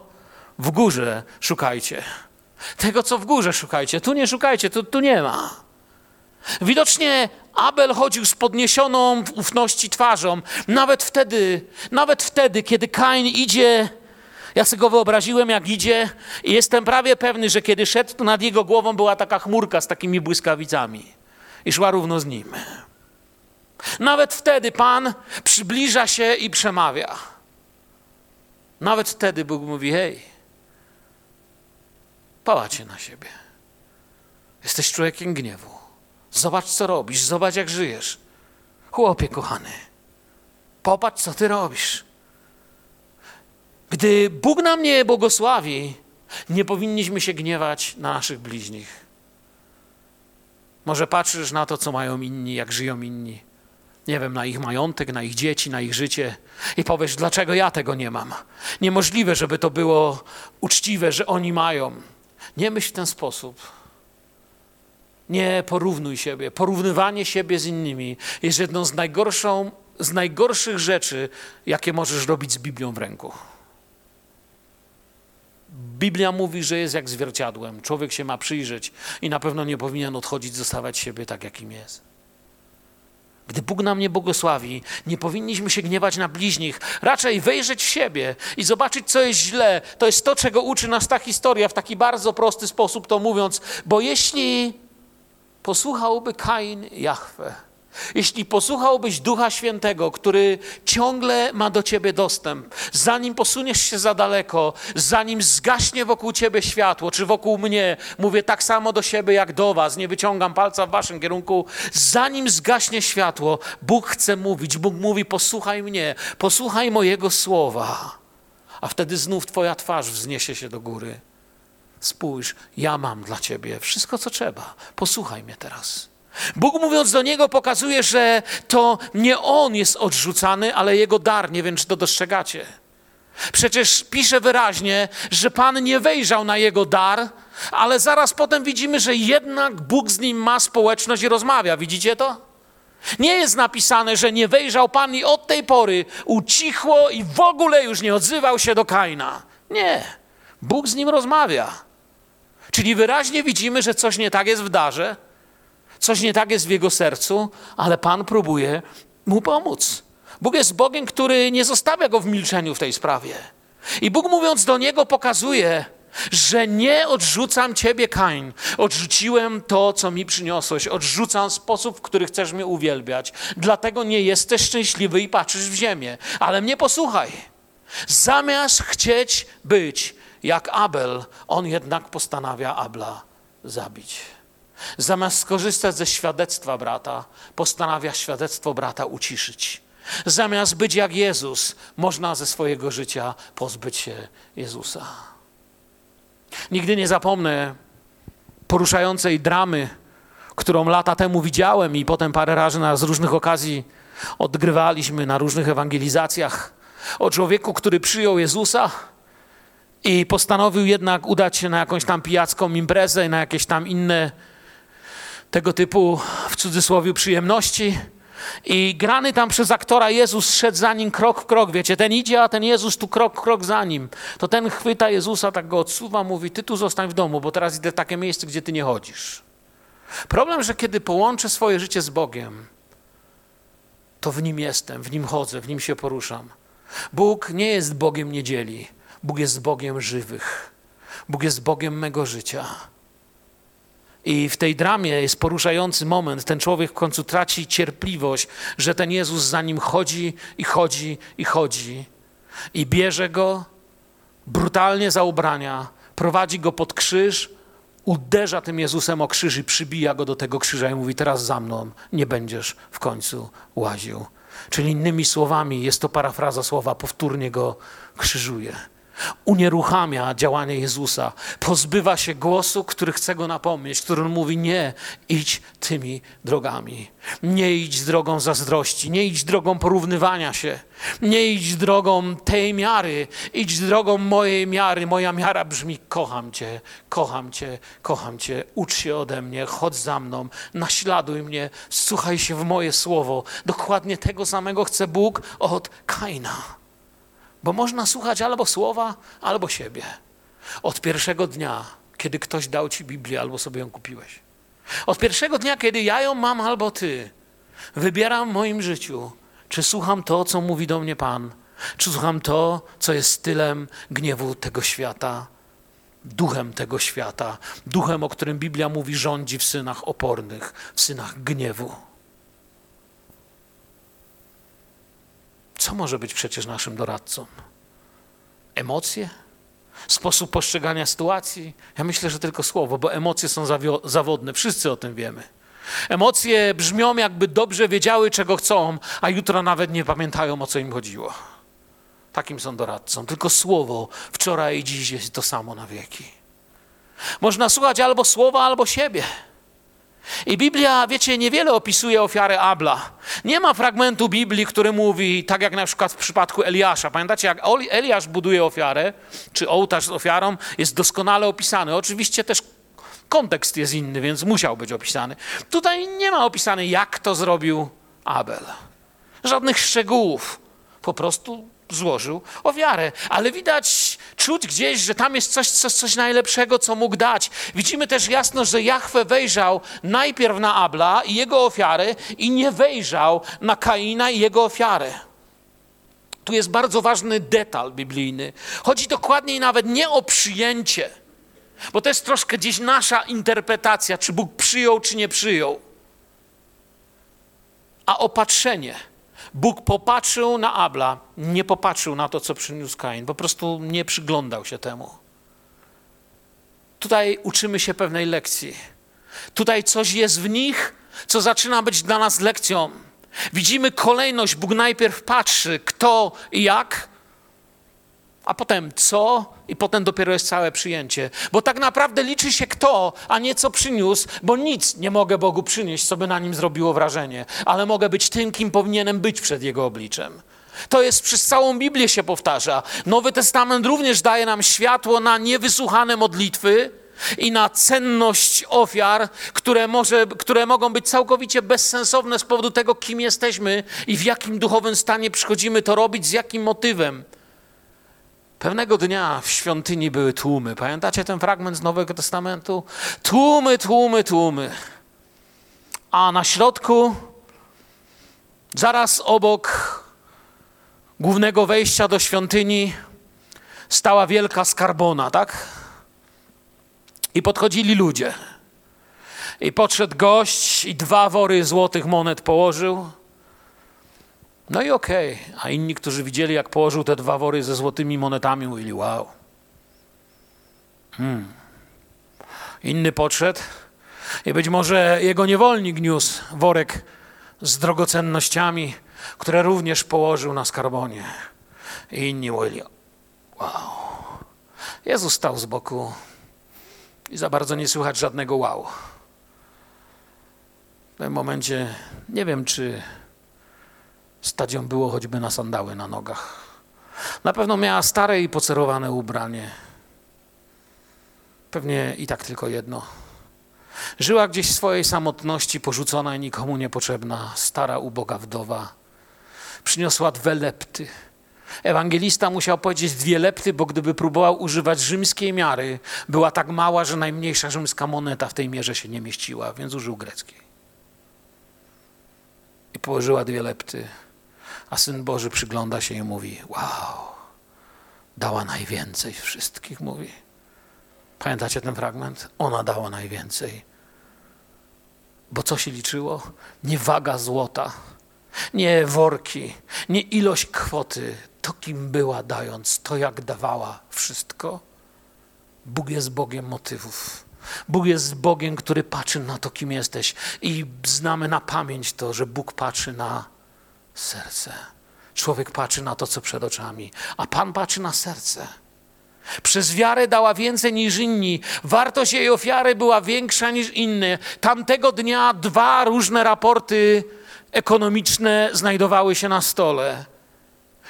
w górze szukajcie. Tego, co w górze szukajcie. Tu nie szukajcie, tu, tu nie ma. Widocznie Abel chodził z podniesioną w ufności twarzą. Nawet wtedy, nawet wtedy, kiedy Kain idzie, ja sobie go wyobraziłem, jak idzie, i jestem prawie pewny, że kiedy szedł, to nad jego głową była taka chmurka z takimi błyskawicami i szła równo z nim. Nawet wtedy Pan przybliża się i przemawia. Nawet wtedy Bóg mówi: Hej, pałacie na siebie. Jesteś człowiekiem gniewu. Zobacz, co robisz, zobacz, jak żyjesz. Chłopie kochany, popatrz, co ty robisz. Gdy Bóg nam nie błogosławi, nie powinniśmy się gniewać na naszych bliźnich. Może patrzysz na to, co mają inni, jak żyją inni. Nie wiem, na ich majątek, na ich dzieci, na ich życie i powiesz, dlaczego ja tego nie mam. Niemożliwe, żeby to było uczciwe, że oni mają. Nie myśl w ten sposób. Nie porównuj siebie. Porównywanie siebie z innymi jest jedną z, najgorszą, z najgorszych rzeczy, jakie możesz robić z Biblią w ręku. Biblia mówi, że jest jak zwierciadłem. Człowiek się ma przyjrzeć i na pewno nie powinien odchodzić, zostawać siebie tak, jakim jest. Gdy Bóg nam nie błogosławi, nie powinniśmy się gniewać na bliźnich, raczej wejrzeć w siebie i zobaczyć, co jest źle. To jest to, czego uczy nas ta historia w taki bardzo prosty sposób, to mówiąc, bo jeśli posłuchałby Kain Jahwe, jeśli posłuchałbyś Ducha Świętego, który ciągle ma do ciebie dostęp, zanim posuniesz się za daleko, zanim zgaśnie wokół ciebie światło, czy wokół mnie, mówię tak samo do siebie jak do was, nie wyciągam palca w waszym kierunku, zanim zgaśnie światło, Bóg chce mówić, Bóg mówi: Posłuchaj mnie, posłuchaj mojego słowa, a wtedy znów Twoja twarz wzniesie się do góry. Spójrz, ja mam dla ciebie wszystko, co trzeba. Posłuchaj mnie teraz. Bóg mówiąc do niego pokazuje, że to nie on jest odrzucany, ale jego dar. Nie wiem, czy to dostrzegacie. Przecież pisze wyraźnie, że Pan nie wejrzał na jego dar, ale zaraz potem widzimy, że jednak Bóg z nim ma społeczność i rozmawia. Widzicie to? Nie jest napisane, że nie wejrzał Pan i od tej pory ucichło i w ogóle już nie odzywał się do Kaina. Nie. Bóg z nim rozmawia. Czyli wyraźnie widzimy, że coś nie tak jest w darze, coś nie tak jest w jego sercu, ale Pan próbuje mu pomóc. Bóg jest Bogiem, który nie zostawia go w milczeniu w tej sprawie. I Bóg mówiąc do niego pokazuje, że nie odrzucam ciebie, Kain. Odrzuciłem to, co mi przyniosłeś. Odrzucam sposób, w który chcesz mnie uwielbiać. Dlatego nie jesteś szczęśliwy i patrzysz w ziemię. Ale mnie posłuchaj. Zamiast chcieć być jak Abel, on jednak postanawia Abla zabić. Zamiast skorzystać ze świadectwa brata, postanawia świadectwo brata uciszyć. Zamiast być jak Jezus, można ze swojego życia pozbyć się Jezusa. Nigdy nie zapomnę poruszającej dramy, którą lata temu widziałem i potem parę razy na, z różnych okazji odgrywaliśmy na różnych ewangelizacjach o człowieku, który przyjął Jezusa i postanowił jednak udać się na jakąś tam pijacką imprezę na jakieś tam inne tego typu w cudzysłowie przyjemności. I grany tam przez aktora Jezus szedł za nim krok w krok. Wiecie, ten idzie, a ten Jezus tu krok w krok za nim. To ten chwyta Jezusa, tak go odsuwa, mówi: Ty tu zostań w domu, bo teraz idę w takie miejsce, gdzie ty nie chodzisz. Problem, że kiedy połączę swoje życie z Bogiem, to w nim jestem, w nim chodzę, w nim się poruszam. Bóg nie jest Bogiem niedzieli. Bóg jest Bogiem żywych. Bóg jest Bogiem mego życia. I w tej dramie jest poruszający moment. Ten człowiek w końcu traci cierpliwość, że ten Jezus za nim chodzi i chodzi i chodzi. I bierze go brutalnie za ubrania, prowadzi go pod krzyż, uderza tym Jezusem o krzyż i przybija go do tego krzyża i mówi: Teraz za mną nie będziesz w końcu łaził. Czyli innymi słowami, jest to parafraza słowa, powtórnie go krzyżuje. Unieruchamia działanie Jezusa, pozbywa się głosu, który chce go napomnieć, który mówi: Nie, idź tymi drogami. Nie idź drogą zazdrości, nie idź drogą porównywania się, nie idź drogą tej miary, idź drogą mojej miary. Moja miara brzmi: Kocham Cię, kocham Cię, kocham Cię, ucz się ode mnie, chodź za mną, naśladuj mnie, słuchaj się w moje słowo. Dokładnie tego samego chce Bóg od Kaina. Bo można słuchać albo słowa, albo siebie. Od pierwszego dnia, kiedy ktoś dał ci Biblię, albo sobie ją kupiłeś. Od pierwszego dnia, kiedy ja ją mam, albo ty, wybieram w moim życiu, czy słucham to, co mówi do mnie Pan, czy słucham to, co jest stylem gniewu tego świata, duchem tego świata, duchem, o którym Biblia mówi, rządzi w synach opornych, w synach gniewu. Co może być przecież naszym doradcą? Emocje? Sposób postrzegania sytuacji? Ja myślę, że tylko słowo, bo emocje są zawodne, wszyscy o tym wiemy. Emocje brzmią, jakby dobrze wiedziały, czego chcą, a jutro nawet nie pamiętają, o co im chodziło. Takim są doradcą. Tylko słowo wczoraj i dziś jest to samo na wieki. Można słuchać albo słowa, albo siebie. I Biblia, wiecie, niewiele opisuje ofiarę Abla. Nie ma fragmentu Biblii, który mówi, tak jak na przykład w przypadku Eliasza. Pamiętacie, jak Eliasz buduje ofiarę, czy ołtarz z ofiarą, jest doskonale opisany. Oczywiście też kontekst jest inny, więc musiał być opisany. Tutaj nie ma opisane, jak to zrobił Abel. Żadnych szczegółów. Po prostu złożył ofiarę. Ale widać, czuć gdzieś, że tam jest coś, coś, coś najlepszego, co mógł dać. Widzimy też jasno, że Jahwe wejrzał najpierw na Abla i jego ofiarę i nie wejrzał na Kaina i jego ofiarę. Tu jest bardzo ważny detal biblijny. Chodzi dokładniej nawet nie o przyjęcie, bo to jest troszkę gdzieś nasza interpretacja, czy Bóg przyjął, czy nie przyjął, a o patrzenie – Bóg popatrzył na Abla, nie popatrzył na to, co przyniósł Kain, po prostu nie przyglądał się temu. Tutaj uczymy się pewnej lekcji. Tutaj coś jest w nich, co zaczyna być dla nas lekcją. Widzimy kolejność. Bóg najpierw patrzy, kto i jak, a potem co, i potem dopiero jest całe przyjęcie. Bo tak naprawdę liczy się kto, a nie co przyniósł, bo nic nie mogę Bogu przynieść, co by na nim zrobiło wrażenie, ale mogę być tym, kim powinienem być przed Jego obliczem. To jest przez całą Biblię się powtarza. Nowy Testament również daje nam światło na niewysłuchane modlitwy i na cenność ofiar, które, może, które mogą być całkowicie bezsensowne z powodu tego, kim jesteśmy i w jakim duchowym stanie przychodzimy to robić, z jakim motywem. Pewnego dnia w świątyni były tłumy. Pamiętacie ten fragment z Nowego Testamentu? Tłumy, tłumy, tłumy. A na środku, zaraz obok głównego wejścia do świątyni, stała wielka skarbona, tak? I podchodzili ludzie. I podszedł gość i dwa wory złotych monet położył no i okej. Okay. A inni, którzy widzieli, jak położył te dwa wory ze złotymi monetami, mówili: Wow. Hmm. Inny podszedł i być może jego niewolnik niósł worek z drogocennościami, które również położył na skarbonie. I inni mówili: Wow. Jezus stał z boku i za bardzo nie słychać żadnego wow. W tym momencie nie wiem, czy Stadion było choćby na sandały na nogach. Na pewno miała stare i pocerowane ubranie. Pewnie i tak tylko jedno. Żyła gdzieś w swojej samotności, porzucona i nikomu niepotrzebna, stara, uboga wdowa. Przyniosła dwie lepty. Ewangelista musiał powiedzieć dwie lepty, bo gdyby próbował używać rzymskiej miary, była tak mała, że najmniejsza rzymska moneta w tej mierze się nie mieściła, więc użył greckiej. I położyła dwie lepty a Syn Boży przygląda się i mówi: Wow, dała najwięcej wszystkich, mówi. Pamiętacie ten fragment? Ona dała najwięcej. Bo co się liczyło? Nie waga złota, nie worki, nie ilość kwoty, to kim była dając, to jak dawała wszystko. Bóg jest Bogiem motywów. Bóg jest Bogiem, który patrzy na to, kim jesteś. I znamy na pamięć to, że Bóg patrzy na serce. Człowiek patrzy na to, co przed oczami, a Pan patrzy na serce. Przez wiarę dała więcej niż inni. Wartość jej ofiary była większa niż inne. Tamtego dnia dwa różne raporty ekonomiczne znajdowały się na stole.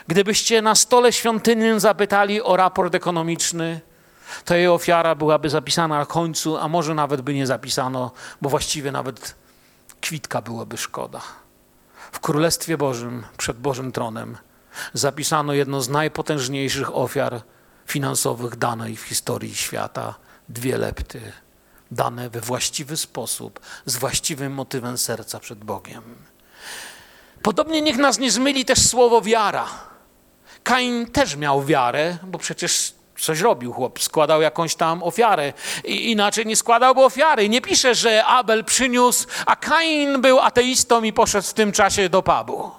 Gdybyście na stole świątynnym zapytali o raport ekonomiczny, to jej ofiara byłaby zapisana na końcu, a może nawet by nie zapisano, bo właściwie nawet kwitka byłoby szkoda. W Królestwie Bożym, przed Bożym Tronem, zapisano jedno z najpotężniejszych ofiar finansowych danej w historii świata dwie lepty, dane we właściwy sposób, z właściwym motywem serca przed Bogiem. Podobnie niech nas nie zmyli też słowo wiara. Kain też miał wiarę, bo przecież coś robił chłop, składał jakąś tam ofiarę. I inaczej nie składałby ofiary. Nie pisze, że Abel przyniósł, a Kain był ateistą i poszedł w tym czasie do pubu.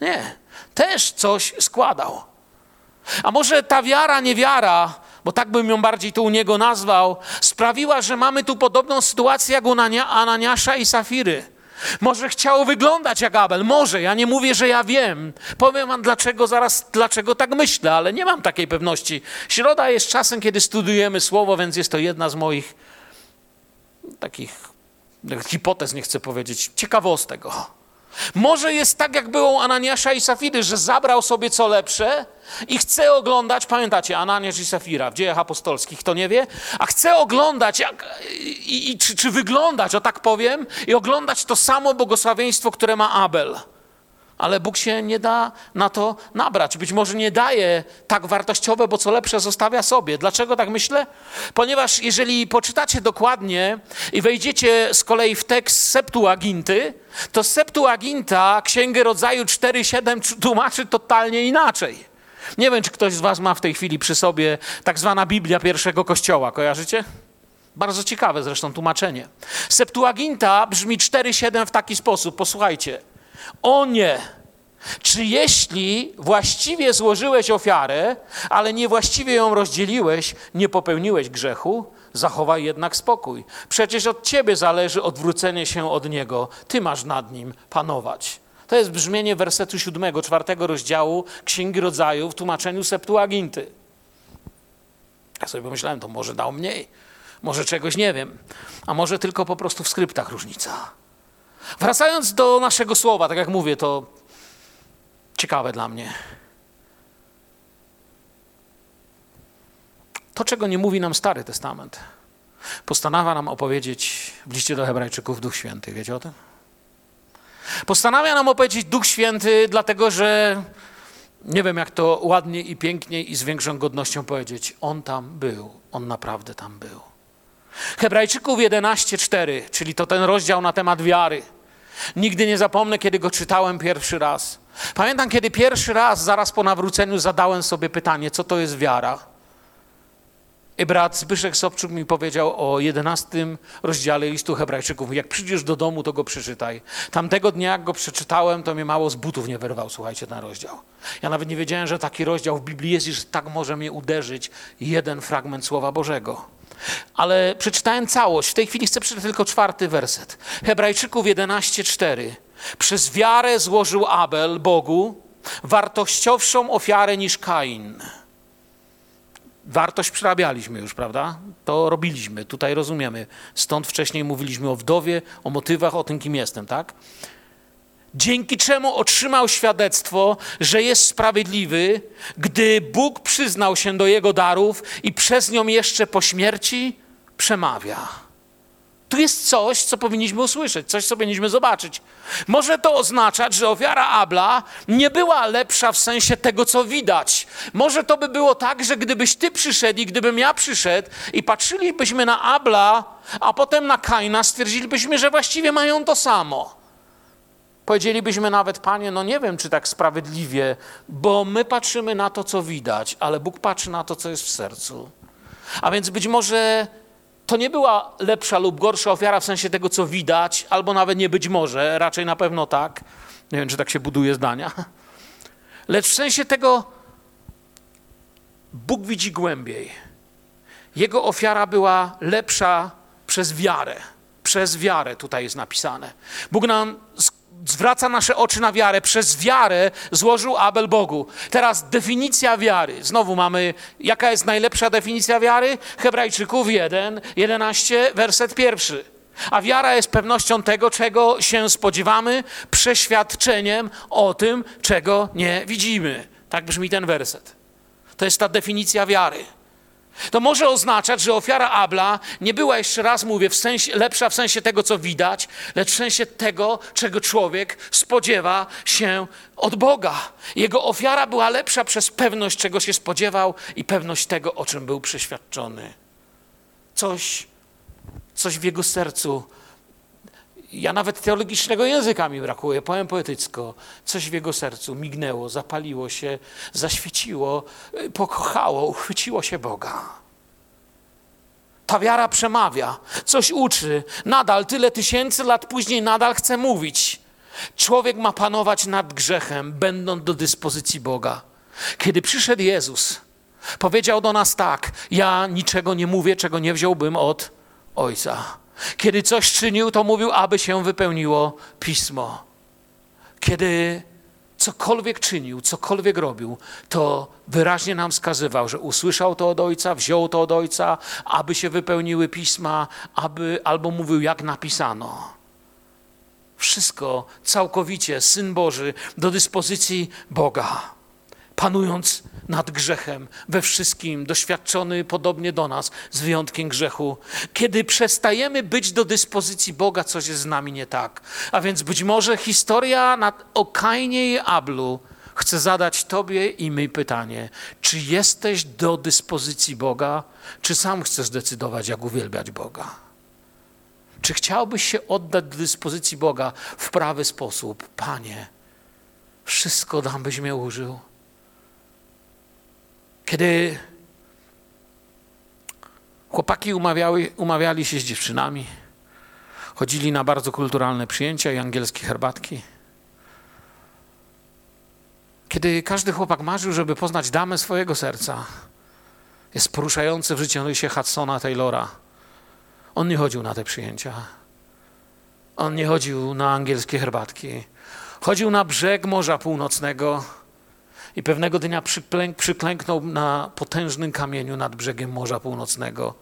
Nie, też coś składał. A może ta wiara, niewiara, bo tak bym ją bardziej tu u niego nazwał, sprawiła, że mamy tu podobną sytuację jak u Ananiasza i Safiry. Może chciał wyglądać jak Abel, może, ja nie mówię, że ja wiem. Powiem wam dlaczego zaraz, dlaczego tak myślę, ale nie mam takiej pewności. Środa jest czasem, kiedy studujemy słowo, więc jest to jedna z moich takich hipotez, nie chcę powiedzieć, ciekawostek. Może jest tak, jak było Ananiasza i Safiry, że zabrał sobie co lepsze i chce oglądać, pamiętacie, Ananiasz i Safira w dziejach apostolskich, kto nie wie, a chce oglądać jak, i, i czy, czy wyglądać, o tak powiem, i oglądać to samo błogosławieństwo, które ma Abel ale Bóg się nie da na to nabrać. Być może nie daje tak wartościowe, bo co lepsze zostawia sobie. Dlaczego tak myślę? Ponieważ jeżeli poczytacie dokładnie i wejdziecie z kolei w tekst Septuaginty, to Septuaginta, Księgę Rodzaju 4.7 tłumaczy totalnie inaczej. Nie wiem, czy ktoś z was ma w tej chwili przy sobie tak zwana Biblia pierwszego kościoła. Kojarzycie? Bardzo ciekawe zresztą tłumaczenie. Septuaginta brzmi 4.7 w taki sposób. Posłuchajcie. O nie! Czy jeśli właściwie złożyłeś ofiarę, ale niewłaściwie ją rozdzieliłeś, nie popełniłeś grzechu, zachowaj jednak spokój. Przecież od ciebie zależy odwrócenie się od niego. Ty masz nad nim panować. To jest brzmienie wersetu siódmego, czwartego rozdziału Księgi Rodzaju w tłumaczeniu Septuaginty. Ja sobie pomyślałem, to może dał mniej, może czegoś nie wiem, a może tylko po prostu w skryptach różnica. Wracając do naszego słowa, tak jak mówię, to ciekawe dla mnie. To, czego nie mówi nam Stary Testament, postanawia nam opowiedzieć w liście do Hebrajczyków Duch Święty. Wiecie o tym? Postanawia nam opowiedzieć Duch Święty, dlatego że nie wiem, jak to ładnie i pięknie i z większą godnością powiedzieć. On tam był, on naprawdę tam był. Hebrajczyków 11:4, czyli to ten rozdział na temat wiary. Nigdy nie zapomnę, kiedy go czytałem pierwszy raz. Pamiętam, kiedy pierwszy raz, zaraz po nawróceniu, zadałem sobie pytanie, co to jest wiara. I brat Zbyszek Sobczuk mi powiedział o 11 rozdziale listu Hebrajczyków. Jak przyjdziesz do domu, to go przeczytaj. Tamtego dnia, jak go przeczytałem, to mnie mało z butów nie wyrwał, słuchajcie, ten rozdział. Ja nawet nie wiedziałem, że taki rozdział w Biblii jest i że tak może mnie uderzyć jeden fragment Słowa Bożego. Ale przeczytałem całość. W tej chwili chcę przeczytać tylko czwarty werset. Hebrajczyków 11:4. Przez wiarę złożył Abel Bogu wartościowszą ofiarę niż Kain. Wartość przerabialiśmy już, prawda? To robiliśmy, tutaj rozumiemy. Stąd wcześniej mówiliśmy o wdowie, o motywach, o tym, kim jestem, tak? Dzięki czemu otrzymał świadectwo, że jest sprawiedliwy, gdy Bóg przyznał się do jego darów i przez nią jeszcze po śmierci przemawia. Tu jest coś, co powinniśmy usłyszeć, coś, co powinniśmy zobaczyć. Może to oznaczać, że ofiara Abla nie była lepsza w sensie tego, co widać. Może to by było tak, że gdybyś ty przyszedł i gdybym ja przyszedł i patrzylibyśmy na Abla, a potem na Kaina, stwierdzilibyśmy, że właściwie mają to samo. Powiedzielibyśmy nawet, Panie, no nie wiem, czy tak sprawiedliwie, bo my patrzymy na to, co widać, ale Bóg patrzy na to, co jest w sercu. A więc być może to nie była lepsza lub gorsza ofiara w sensie tego, co widać, albo nawet nie być może, raczej na pewno tak. Nie wiem, czy tak się buduje zdania. Lecz w sensie tego, Bóg widzi głębiej. Jego ofiara była lepsza przez wiarę. Przez wiarę tutaj jest napisane. Bóg nam zwraca nasze oczy na wiarę. Przez wiarę złożył Abel Bogu. Teraz definicja wiary. Znowu mamy, jaka jest najlepsza definicja wiary? Hebrajczyków 1, 11, werset pierwszy. A wiara jest pewnością tego, czego się spodziewamy, przeświadczeniem o tym, czego nie widzimy. Tak brzmi ten werset. To jest ta definicja wiary. To może oznaczać, że ofiara Abla nie była, jeszcze raz mówię, w sensie, lepsza w sensie tego, co widać, lecz w sensie tego, czego człowiek spodziewa się od Boga. Jego ofiara była lepsza przez pewność, czego się spodziewał i pewność tego, o czym był przeświadczony. Coś, coś w jego sercu ja nawet teologicznego języka mi brakuje, powiem poetycko. Coś w jego sercu mignęło, zapaliło się, zaświeciło, y, pokochało, uchwyciło się Boga. Ta wiara przemawia, coś uczy, nadal tyle tysięcy lat później nadal chce mówić. Człowiek ma panować nad grzechem, będąc do dyspozycji Boga. Kiedy przyszedł Jezus, powiedział do nas tak: Ja niczego nie mówię, czego nie wziąłbym od Ojca. Kiedy coś czynił, to mówił, aby się wypełniło pismo. Kiedy cokolwiek czynił, cokolwiek robił, to wyraźnie nam wskazywał, że usłyszał to od Ojca, wziął to od Ojca, aby się wypełniły pisma, aby, albo mówił, jak napisano. Wszystko całkowicie, Syn Boży, do dyspozycji Boga panując nad grzechem we wszystkim, doświadczony podobnie do nas, z wyjątkiem grzechu. Kiedy przestajemy być do dyspozycji Boga, coś jest z nami nie tak. A więc być może historia nad, o Kainie i Ablu chce zadać Tobie i mi pytanie, czy jesteś do dyspozycji Boga, czy sam chcesz decydować, jak uwielbiać Boga? Czy chciałbyś się oddać do dyspozycji Boga w prawy sposób? Panie, wszystko dam, byś mnie użył. Kiedy chłopaki umawiały, umawiali się z dziewczynami, chodzili na bardzo kulturalne przyjęcia i angielskie herbatki. Kiedy każdy chłopak marzył, żeby poznać damę swojego serca, jest poruszający w życiorysie Hudsona Taylora. On nie chodził na te przyjęcia. On nie chodził na angielskie herbatki. Chodził na brzeg Morza Północnego i pewnego dnia przyklęk, przyklęknął na potężnym kamieniu nad brzegiem Morza Północnego.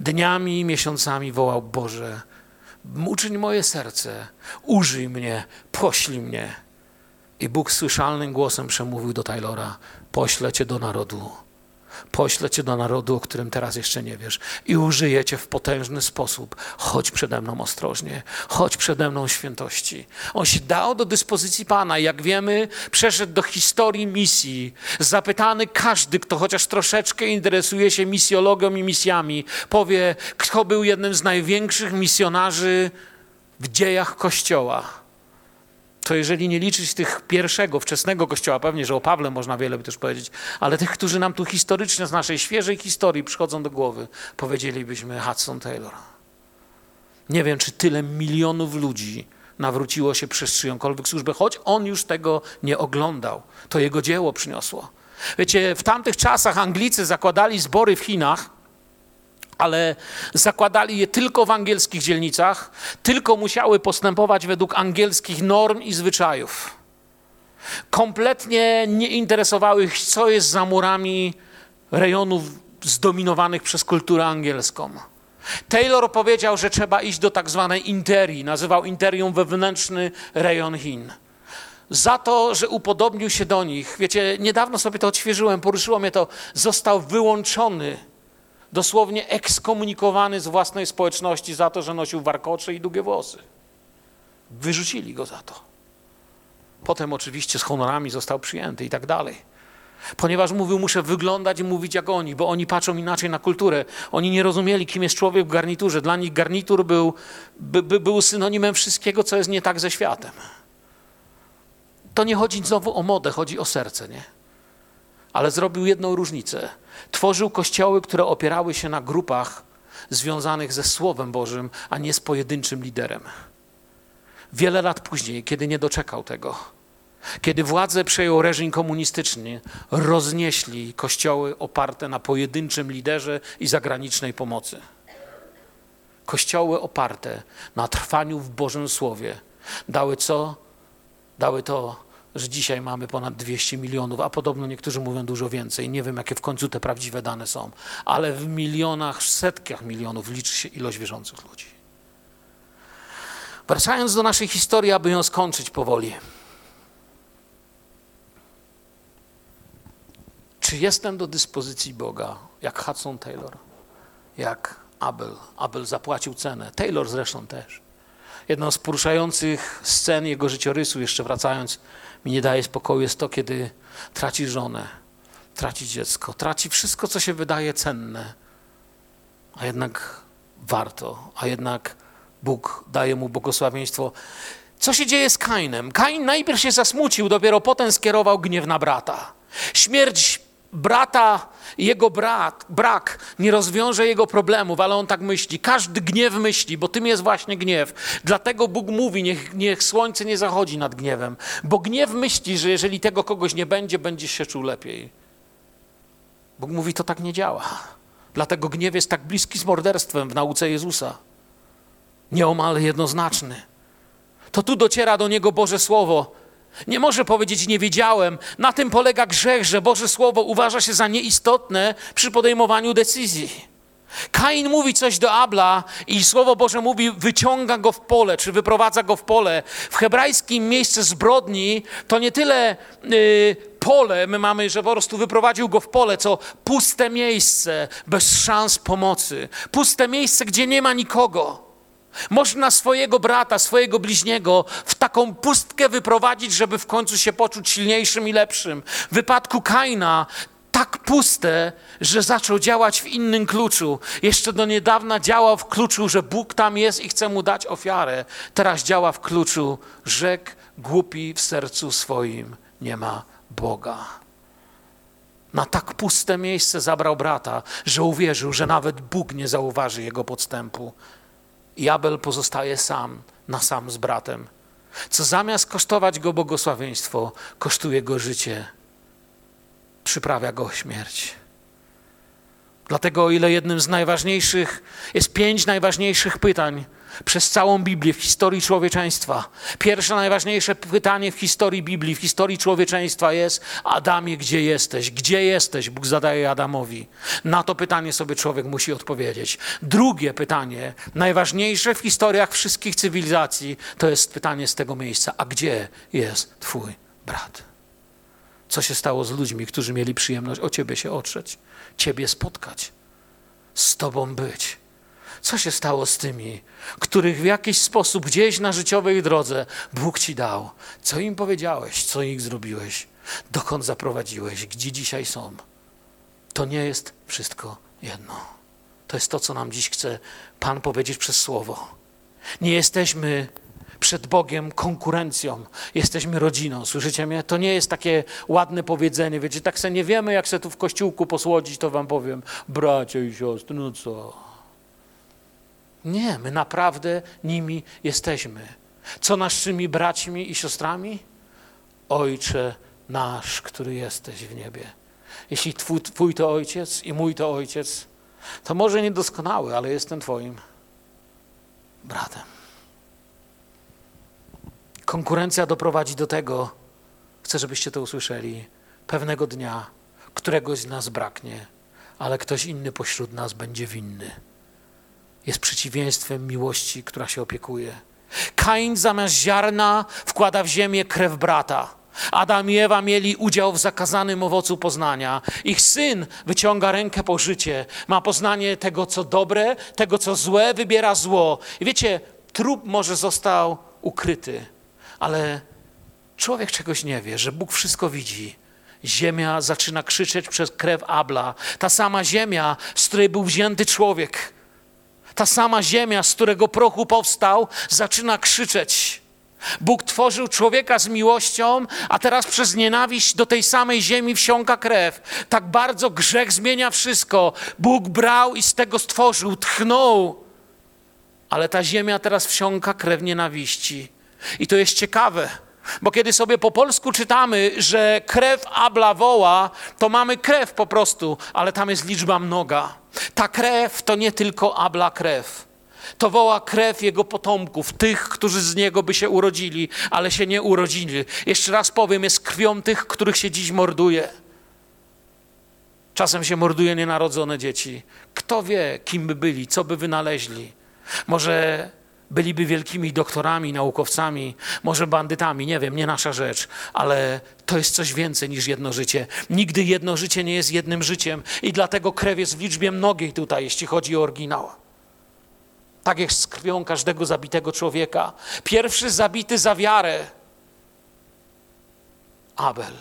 Dniami i miesiącami wołał: Boże, uczyń moje serce, użyj mnie, poślij mnie. I Bóg słyszalnym głosem przemówił do Taylora: Poślę cię do narodu poślę cię do narodu, o którym teraz jeszcze nie wiesz i użyję cię w potężny sposób. Chodź przede mną ostrożnie, chodź przede mną świętości. On się dał do dyspozycji Pana. Jak wiemy, przeszedł do historii misji. Zapytany każdy, kto chociaż troszeczkę interesuje się misjologią i misjami, powie, kto był jednym z największych misjonarzy w dziejach Kościoła to jeżeli nie liczyć tych pierwszego, wczesnego kościoła, pewnie, że o Pawle można wiele by też powiedzieć, ale tych, którzy nam tu historycznie z naszej świeżej historii przychodzą do głowy, powiedzielibyśmy Hudson Taylor. Nie wiem, czy tyle milionów ludzi nawróciło się przez czyjąkolwiek służbę, choć on już tego nie oglądał. To jego dzieło przyniosło. Wiecie, w tamtych czasach Anglicy zakładali zbory w Chinach, ale zakładali je tylko w angielskich dzielnicach, tylko musiały postępować według angielskich norm i zwyczajów. Kompletnie nie interesowały ich, co jest za murami rejonów zdominowanych przez kulturę angielską. Taylor powiedział, że trzeba iść do tak zwanej interii, nazywał interią wewnętrzny rejon Chin. Za to, że upodobnił się do nich, wiecie, niedawno sobie to odświeżyłem, poruszyło mnie to, został wyłączony dosłownie ekskomunikowany z własnej społeczności za to, że nosił warkocze i długie włosy. Wyrzucili go za to. Potem oczywiście z honorami został przyjęty i tak dalej. Ponieważ mówił, muszę wyglądać i mówić jak oni, bo oni patrzą inaczej na kulturę. Oni nie rozumieli, kim jest człowiek w garniturze. Dla nich garnitur był, by, by, był synonimem wszystkiego, co jest nie tak ze światem. To nie chodzi znowu o modę, chodzi o serce, nie? Ale zrobił jedną różnicę. Tworzył kościoły, które opierały się na grupach związanych ze Słowem Bożym, a nie z pojedynczym liderem. Wiele lat później, kiedy nie doczekał tego, kiedy władzę przejął reżim komunistyczny, roznieśli kościoły oparte na pojedynczym liderze i zagranicznej pomocy. Kościoły oparte na trwaniu w Bożym Słowie dały co? dały to, że dzisiaj mamy ponad 200 milionów, a podobno niektórzy mówią dużo więcej. Nie wiem, jakie w końcu te prawdziwe dane są, ale w milionach, setkach milionów liczy się ilość wierzących ludzi. Wracając do naszej historii, aby ją skończyć powoli. Czy jestem do dyspozycji Boga, jak Hudson Taylor, jak Abel? Abel zapłacił cenę, Taylor zresztą też. Jedną z poruszających scen jego życiorysu, jeszcze wracając, mi nie daje spokoju, jest to, kiedy traci żonę, traci dziecko, traci wszystko, co się wydaje cenne, a jednak warto, a jednak Bóg daje mu błogosławieństwo. Co się dzieje z Kainem? Kain najpierw się zasmucił, dopiero potem skierował gniew na brata. Śmierć brata, jego brat, brak nie rozwiąże jego problemów, ale on tak myśli. Każdy gniew myśli, bo tym jest właśnie gniew. Dlatego Bóg mówi, niech, niech słońce nie zachodzi nad gniewem, bo gniew myśli, że jeżeli tego kogoś nie będzie, będzie się czuł lepiej. Bóg mówi, to tak nie działa. Dlatego gniew jest tak bliski z morderstwem w nauce Jezusa. Nieomal jednoznaczny. To tu dociera do niego Boże Słowo nie może powiedzieć nie wiedziałem. Na tym polega grzech, że Boże Słowo uważa się za nieistotne przy podejmowaniu decyzji. Kain mówi coś do Abla i Słowo Boże mówi, wyciąga go w pole, czy wyprowadza go w pole. W hebrajskim miejsce zbrodni to nie tyle yy, pole, my mamy, że po prostu wyprowadził go w pole, co puste miejsce, bez szans pomocy. Puste miejsce, gdzie nie ma nikogo. Można swojego brata, swojego bliźniego w taką pustkę wyprowadzić, żeby w końcu się poczuć silniejszym i lepszym. W wypadku Kaina tak puste, że zaczął działać w innym kluczu. Jeszcze do niedawna działał w kluczu, że Bóg tam jest i chce mu dać ofiarę. Teraz działa w kluczu, rzekł głupi w sercu swoim nie ma Boga. Na tak puste miejsce zabrał brata, że uwierzył, że nawet Bóg nie zauważy jego podstępu. I Abel pozostaje sam, na sam z bratem, co zamiast kosztować go błogosławieństwo, kosztuje go życie, przyprawia go śmierć. Dlatego, o ile jednym z najważniejszych jest pięć najważniejszych pytań, przez całą Biblię, w historii człowieczeństwa. Pierwsze, najważniejsze pytanie w historii Biblii, w historii człowieczeństwa jest: Adamie, gdzie jesteś? Gdzie jesteś? Bóg zadaje Adamowi. Na to pytanie sobie człowiek musi odpowiedzieć. Drugie pytanie, najważniejsze w historiach wszystkich cywilizacji, to jest pytanie z tego miejsca: A gdzie jest Twój brat? Co się stało z ludźmi, którzy mieli przyjemność o Ciebie się otrzeć, Ciebie spotkać, z Tobą być? Co się stało z tymi, których w jakiś sposób gdzieś na życiowej drodze Bóg ci dał? Co im powiedziałeś? Co ich zrobiłeś? Dokąd zaprowadziłeś? Gdzie dzisiaj są? To nie jest wszystko jedno. To jest to, co nam dziś chce Pan powiedzieć przez Słowo. Nie jesteśmy przed Bogiem konkurencją. Jesteśmy rodziną, słyszycie mnie? To nie jest takie ładne powiedzenie, wiecie, tak se nie wiemy, jak se tu w kościółku posłodzić, to wam powiem, bracia i siostry, no co? Nie, my naprawdę nimi jesteśmy. Co naszymi braćmi i siostrami? Ojcze nasz, który jesteś w niebie. Jeśli twój, twój to ojciec i mój to ojciec, to może niedoskonały, ale jestem Twoim bratem. Konkurencja doprowadzi do tego, chcę, żebyście to usłyszeli, pewnego dnia któregoś z nas braknie, ale ktoś inny pośród nas będzie winny jest przeciwieństwem miłości, która się opiekuje. Kain zamiast ziarna wkłada w ziemię krew brata. Adam i Ewa mieli udział w zakazanym owocu poznania. Ich syn wyciąga rękę po życie, ma poznanie tego, co dobre, tego, co złe, wybiera zło. I wiecie, trup może został ukryty, ale człowiek czegoś nie wie, że Bóg wszystko widzi. Ziemia zaczyna krzyczeć przez krew Abla. Ta sama ziemia, z której był wzięty człowiek ta sama ziemia, z którego prochu powstał, zaczyna krzyczeć. Bóg tworzył człowieka z miłością, a teraz przez nienawiść do tej samej ziemi wsiąka krew. Tak bardzo grzech zmienia wszystko. Bóg brał i z tego stworzył, tchnął. Ale ta ziemia teraz wsiąka krew nienawiści. I to jest ciekawe, bo kiedy sobie po polsku czytamy, że krew Abla woła, to mamy krew po prostu, ale tam jest liczba mnoga. Ta krew to nie tylko Abla krew. To woła krew jego potomków, tych, którzy z niego by się urodzili, ale się nie urodzili. Jeszcze raz powiem, jest krwią tych, których się dziś morduje. Czasem się morduje nienarodzone dzieci. Kto wie, kim by byli, co by wynaleźli. Może byliby wielkimi doktorami, naukowcami, może bandytami, nie wiem, nie nasza rzecz, ale to jest coś więcej niż jedno życie. Nigdy jedno życie nie jest jednym życiem i dlatego krew jest w liczbie mnogiej tutaj, jeśli chodzi o oryginał. Tak jak z krwią każdego zabitego człowieka. Pierwszy zabity za wiarę. Abel,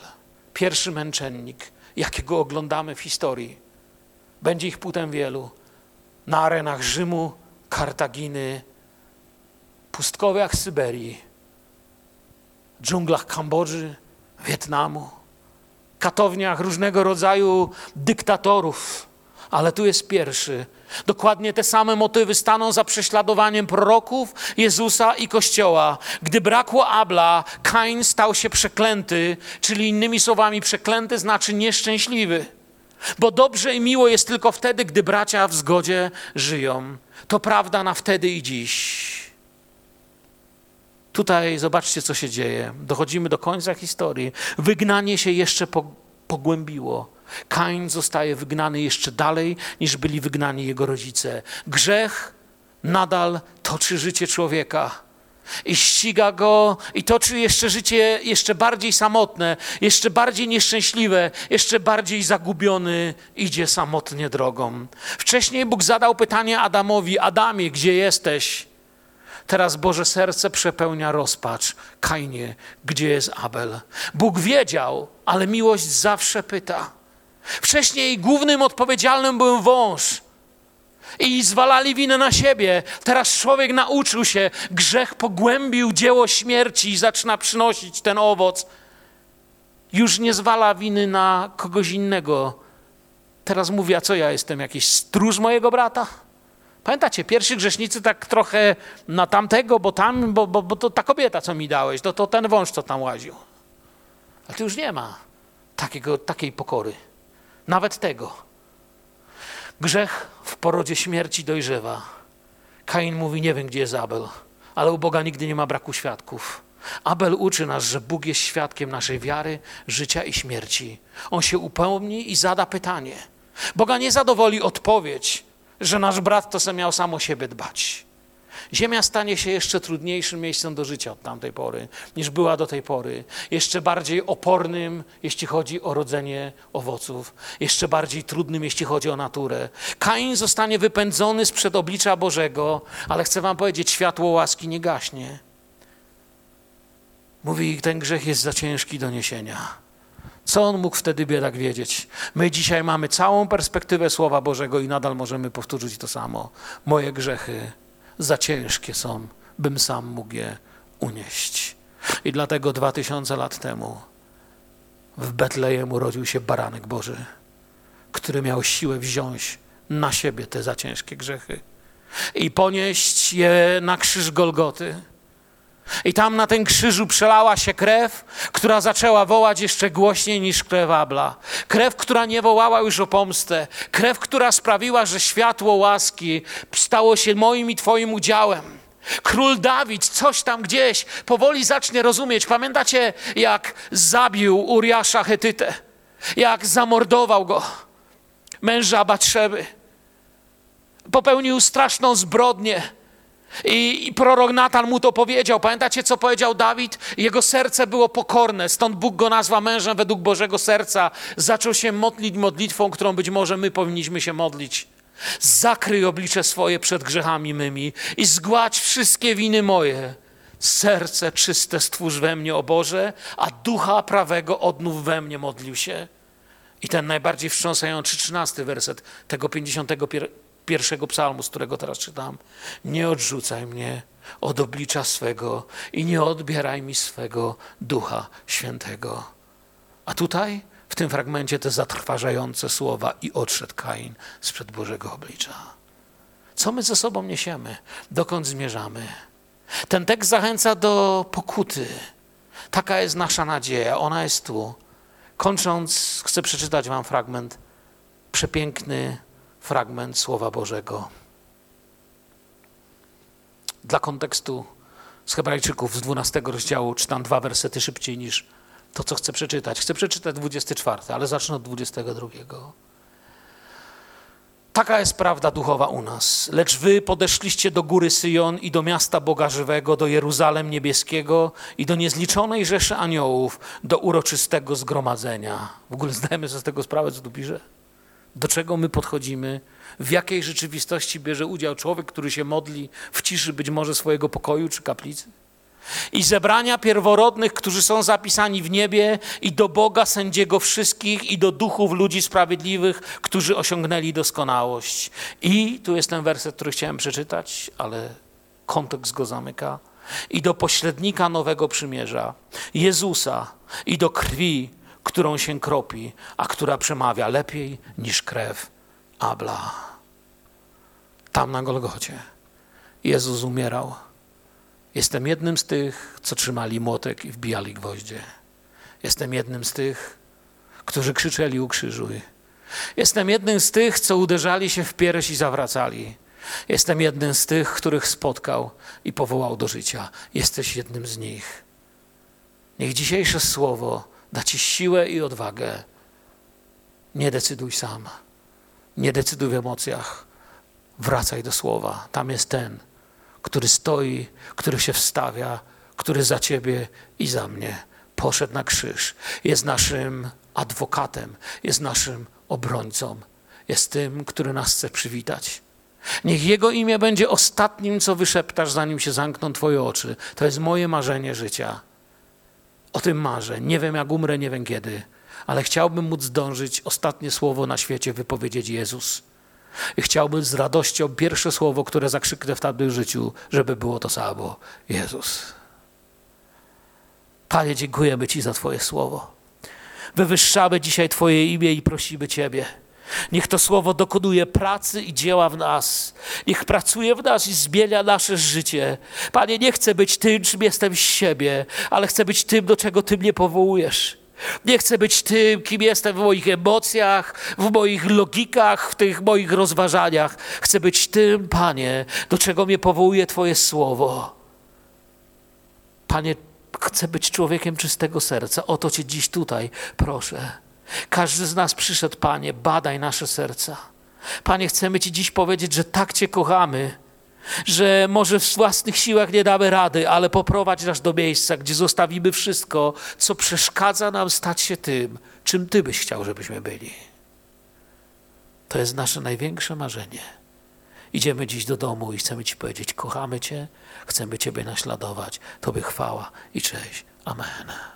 pierwszy męczennik, jakiego oglądamy w historii. Będzie ich potem wielu. Na arenach Rzymu, Kartaginy, pustkowiach Syberii, dżunglach Kambodży, Wietnamu, katowniach różnego rodzaju dyktatorów. Ale tu jest pierwszy. Dokładnie te same motywy staną za prześladowaniem proroków, Jezusa i Kościoła. Gdy brakło Abla, Kain stał się przeklęty, czyli innymi słowami, przeklęty znaczy nieszczęśliwy. Bo dobrze i miło jest tylko wtedy, gdy bracia w zgodzie żyją. To prawda na wtedy i dziś. Tutaj zobaczcie, co się dzieje. Dochodzimy do końca historii. Wygnanie się jeszcze pogłębiło. Kain zostaje wygnany jeszcze dalej, niż byli wygnani jego rodzice. Grzech nadal toczy życie człowieka i ściga go i toczy jeszcze życie jeszcze bardziej samotne, jeszcze bardziej nieszczęśliwe, jeszcze bardziej zagubiony idzie samotnie drogą. Wcześniej Bóg zadał pytanie Adamowi: Adamie, gdzie jesteś? Teraz Boże serce przepełnia rozpacz. Kainie, gdzie jest Abel? Bóg wiedział, ale miłość zawsze pyta. Wcześniej głównym odpowiedzialnym był wąż. I zwalali winę na siebie. Teraz człowiek nauczył się, grzech pogłębił dzieło śmierci i zaczyna przynosić ten owoc. Już nie zwala winy na kogoś innego. Teraz mówi, a co ja jestem, jakiś stróż mojego brata? Pamiętacie, pierwsi grzesznicy tak trochę na tamtego, bo tam, bo, bo, bo to ta kobieta, co mi dałeś, to, to ten wąż, co tam łaził. Ale tu już nie ma takiego, takiej pokory. Nawet tego. Grzech w porodzie śmierci dojrzewa. Kain mówi, nie wiem, gdzie jest Abel, ale u Boga nigdy nie ma braku świadków. Abel uczy nas, że Bóg jest świadkiem naszej wiary, życia i śmierci. On się upomni i zada pytanie. Boga nie zadowoli odpowiedź, że nasz brat to se miał sam o siebie dbać. Ziemia stanie się jeszcze trudniejszym miejscem do życia od tamtej pory, niż była do tej pory. Jeszcze bardziej opornym, jeśli chodzi o rodzenie owoców. Jeszcze bardziej trudnym, jeśli chodzi o naturę. Kain zostanie wypędzony sprzed oblicza Bożego, ale chcę wam powiedzieć, światło łaski nie gaśnie. Mówi, ten grzech jest za ciężki do niesienia. Co on mógł wtedy biedak wiedzieć? My dzisiaj mamy całą perspektywę Słowa Bożego i nadal możemy powtórzyć to samo. Moje grzechy za ciężkie są, bym sam mógł je unieść. I dlatego dwa tysiące lat temu w Betlejem urodził się baranek Boży, który miał siłę wziąć na siebie te za ciężkie grzechy i ponieść je na krzyż Golgoty i tam na tym krzyżu przelała się krew, która zaczęła wołać jeszcze głośniej niż krew Abla. Krew, która nie wołała już o pomstę. Krew, która sprawiła, że światło łaski stało się moim i Twoim udziałem. Król Dawid coś tam gdzieś powoli zacznie rozumieć. Pamiętacie, jak zabił Uriasza Hetytę? Jak zamordował go? Męża Batrzeby. Popełnił straszną zbrodnię i, I, prorok Natan mu to powiedział. Pamiętacie, co powiedział Dawid? Jego serce było pokorne, stąd Bóg go nazwa mężem według Bożego serca. Zaczął się modlić modlitwą, którą być może my powinniśmy się modlić. Zakryj oblicze swoje przed grzechami mymi i zgładź wszystkie winy moje. Serce czyste stwórz we mnie, o Boże, a ducha prawego odnów we mnie modlił się. I ten najbardziej wstrząsający trzynasty werset tego 51 pierwszego psalmu, z którego teraz czytam. Nie odrzucaj mnie od oblicza swego i nie odbieraj mi swego Ducha Świętego. A tutaj, w tym fragmencie, te zatrważające słowa i odszedł Kain sprzed Bożego oblicza. Co my ze sobą niesiemy? Dokąd zmierzamy? Ten tekst zachęca do pokuty. Taka jest nasza nadzieja, ona jest tu. Kończąc, chcę przeczytać Wam fragment przepiękny fragment Słowa Bożego. dla kontekstu z Hebrajczyków z 12 rozdziału czytam dwa wersety szybciej niż to, co chcę przeczytać. Chcę przeczytać 24, ale zacznę od 22. Taka jest prawda duchowa u nas. Lecz wy podeszliście do góry Syjon i do miasta Boga Żywego, do Jeruzalem Niebieskiego i do niezliczonej rzeszy aniołów, do uroczystego zgromadzenia. W ogóle zdajemy sobie z tego sprawę, co tu pisze? Do czego my podchodzimy? W jakiej rzeczywistości bierze udział człowiek, który się modli w ciszy być może swojego pokoju czy kaplicy? i zebrania pierworodnych, którzy są zapisani w niebie, i do Boga sędziego wszystkich, i do duchów ludzi sprawiedliwych, którzy osiągnęli doskonałość. I tu jest ten werset, który chciałem przeczytać, ale kontekst go zamyka. I do pośrednika nowego przymierza, Jezusa, i do krwi, którą się kropi, a która przemawia lepiej niż krew Abla. Tam na Golgocie Jezus umierał Jestem jednym z tych, co trzymali młotek i wbijali gwoździe. Jestem jednym z tych, którzy krzyczeli ukrzyżuj. Jestem jednym z tych, co uderzali się w pierś i zawracali. Jestem jednym z tych, których spotkał i powołał do życia. Jesteś jednym z nich. Niech dzisiejsze słowo da ci siłę i odwagę. Nie decyduj sam. Nie decyduj w emocjach. Wracaj do słowa. Tam jest ten, który stoi, który się wstawia, który za ciebie i za mnie poszedł na krzyż. Jest naszym adwokatem, jest naszym obrońcą, jest tym, który nas chce przywitać. Niech Jego imię będzie ostatnim, co wyszeptasz, zanim się zamkną Twoje oczy. To jest moje marzenie życia. O tym marzę. Nie wiem, jak umrę, nie wiem kiedy, ale chciałbym móc zdążyć ostatnie słowo na świecie wypowiedzieć Jezus. I chciałbym z radością pierwsze słowo, które zakrzyknę w tamtym życiu, żeby było to samo. Jezus. Panie, dziękujemy Ci za Twoje słowo. Wywyższamy dzisiaj Twoje imię i prosimy Ciebie. Niech to słowo dokonuje pracy i dzieła w nas. Niech pracuje w nas i zmienia nasze życie. Panie, nie chcę być tym, czym jestem z siebie, ale chcę być tym, do czego Ty mnie powołujesz. Nie chcę być tym, kim jestem w moich emocjach, w moich logikach, w tych moich rozważaniach. Chcę być tym, Panie, do czego mnie powołuje Twoje słowo. Panie, chcę być człowiekiem czystego serca. Oto Cię dziś tutaj proszę. Każdy z nas przyszedł, Panie, badaj nasze serca. Panie, chcemy Ci dziś powiedzieć, że tak Cię kochamy że może w własnych siłach nie damy rady, ale poprowadź nas do miejsca, gdzie zostawimy wszystko, co przeszkadza nam stać się tym, czym Ty byś chciał, żebyśmy byli. To jest nasze największe marzenie. Idziemy dziś do domu i chcemy Ci powiedzieć: Kochamy Cię, chcemy Ciebie naśladować. Tobie chwała i cześć. Amen.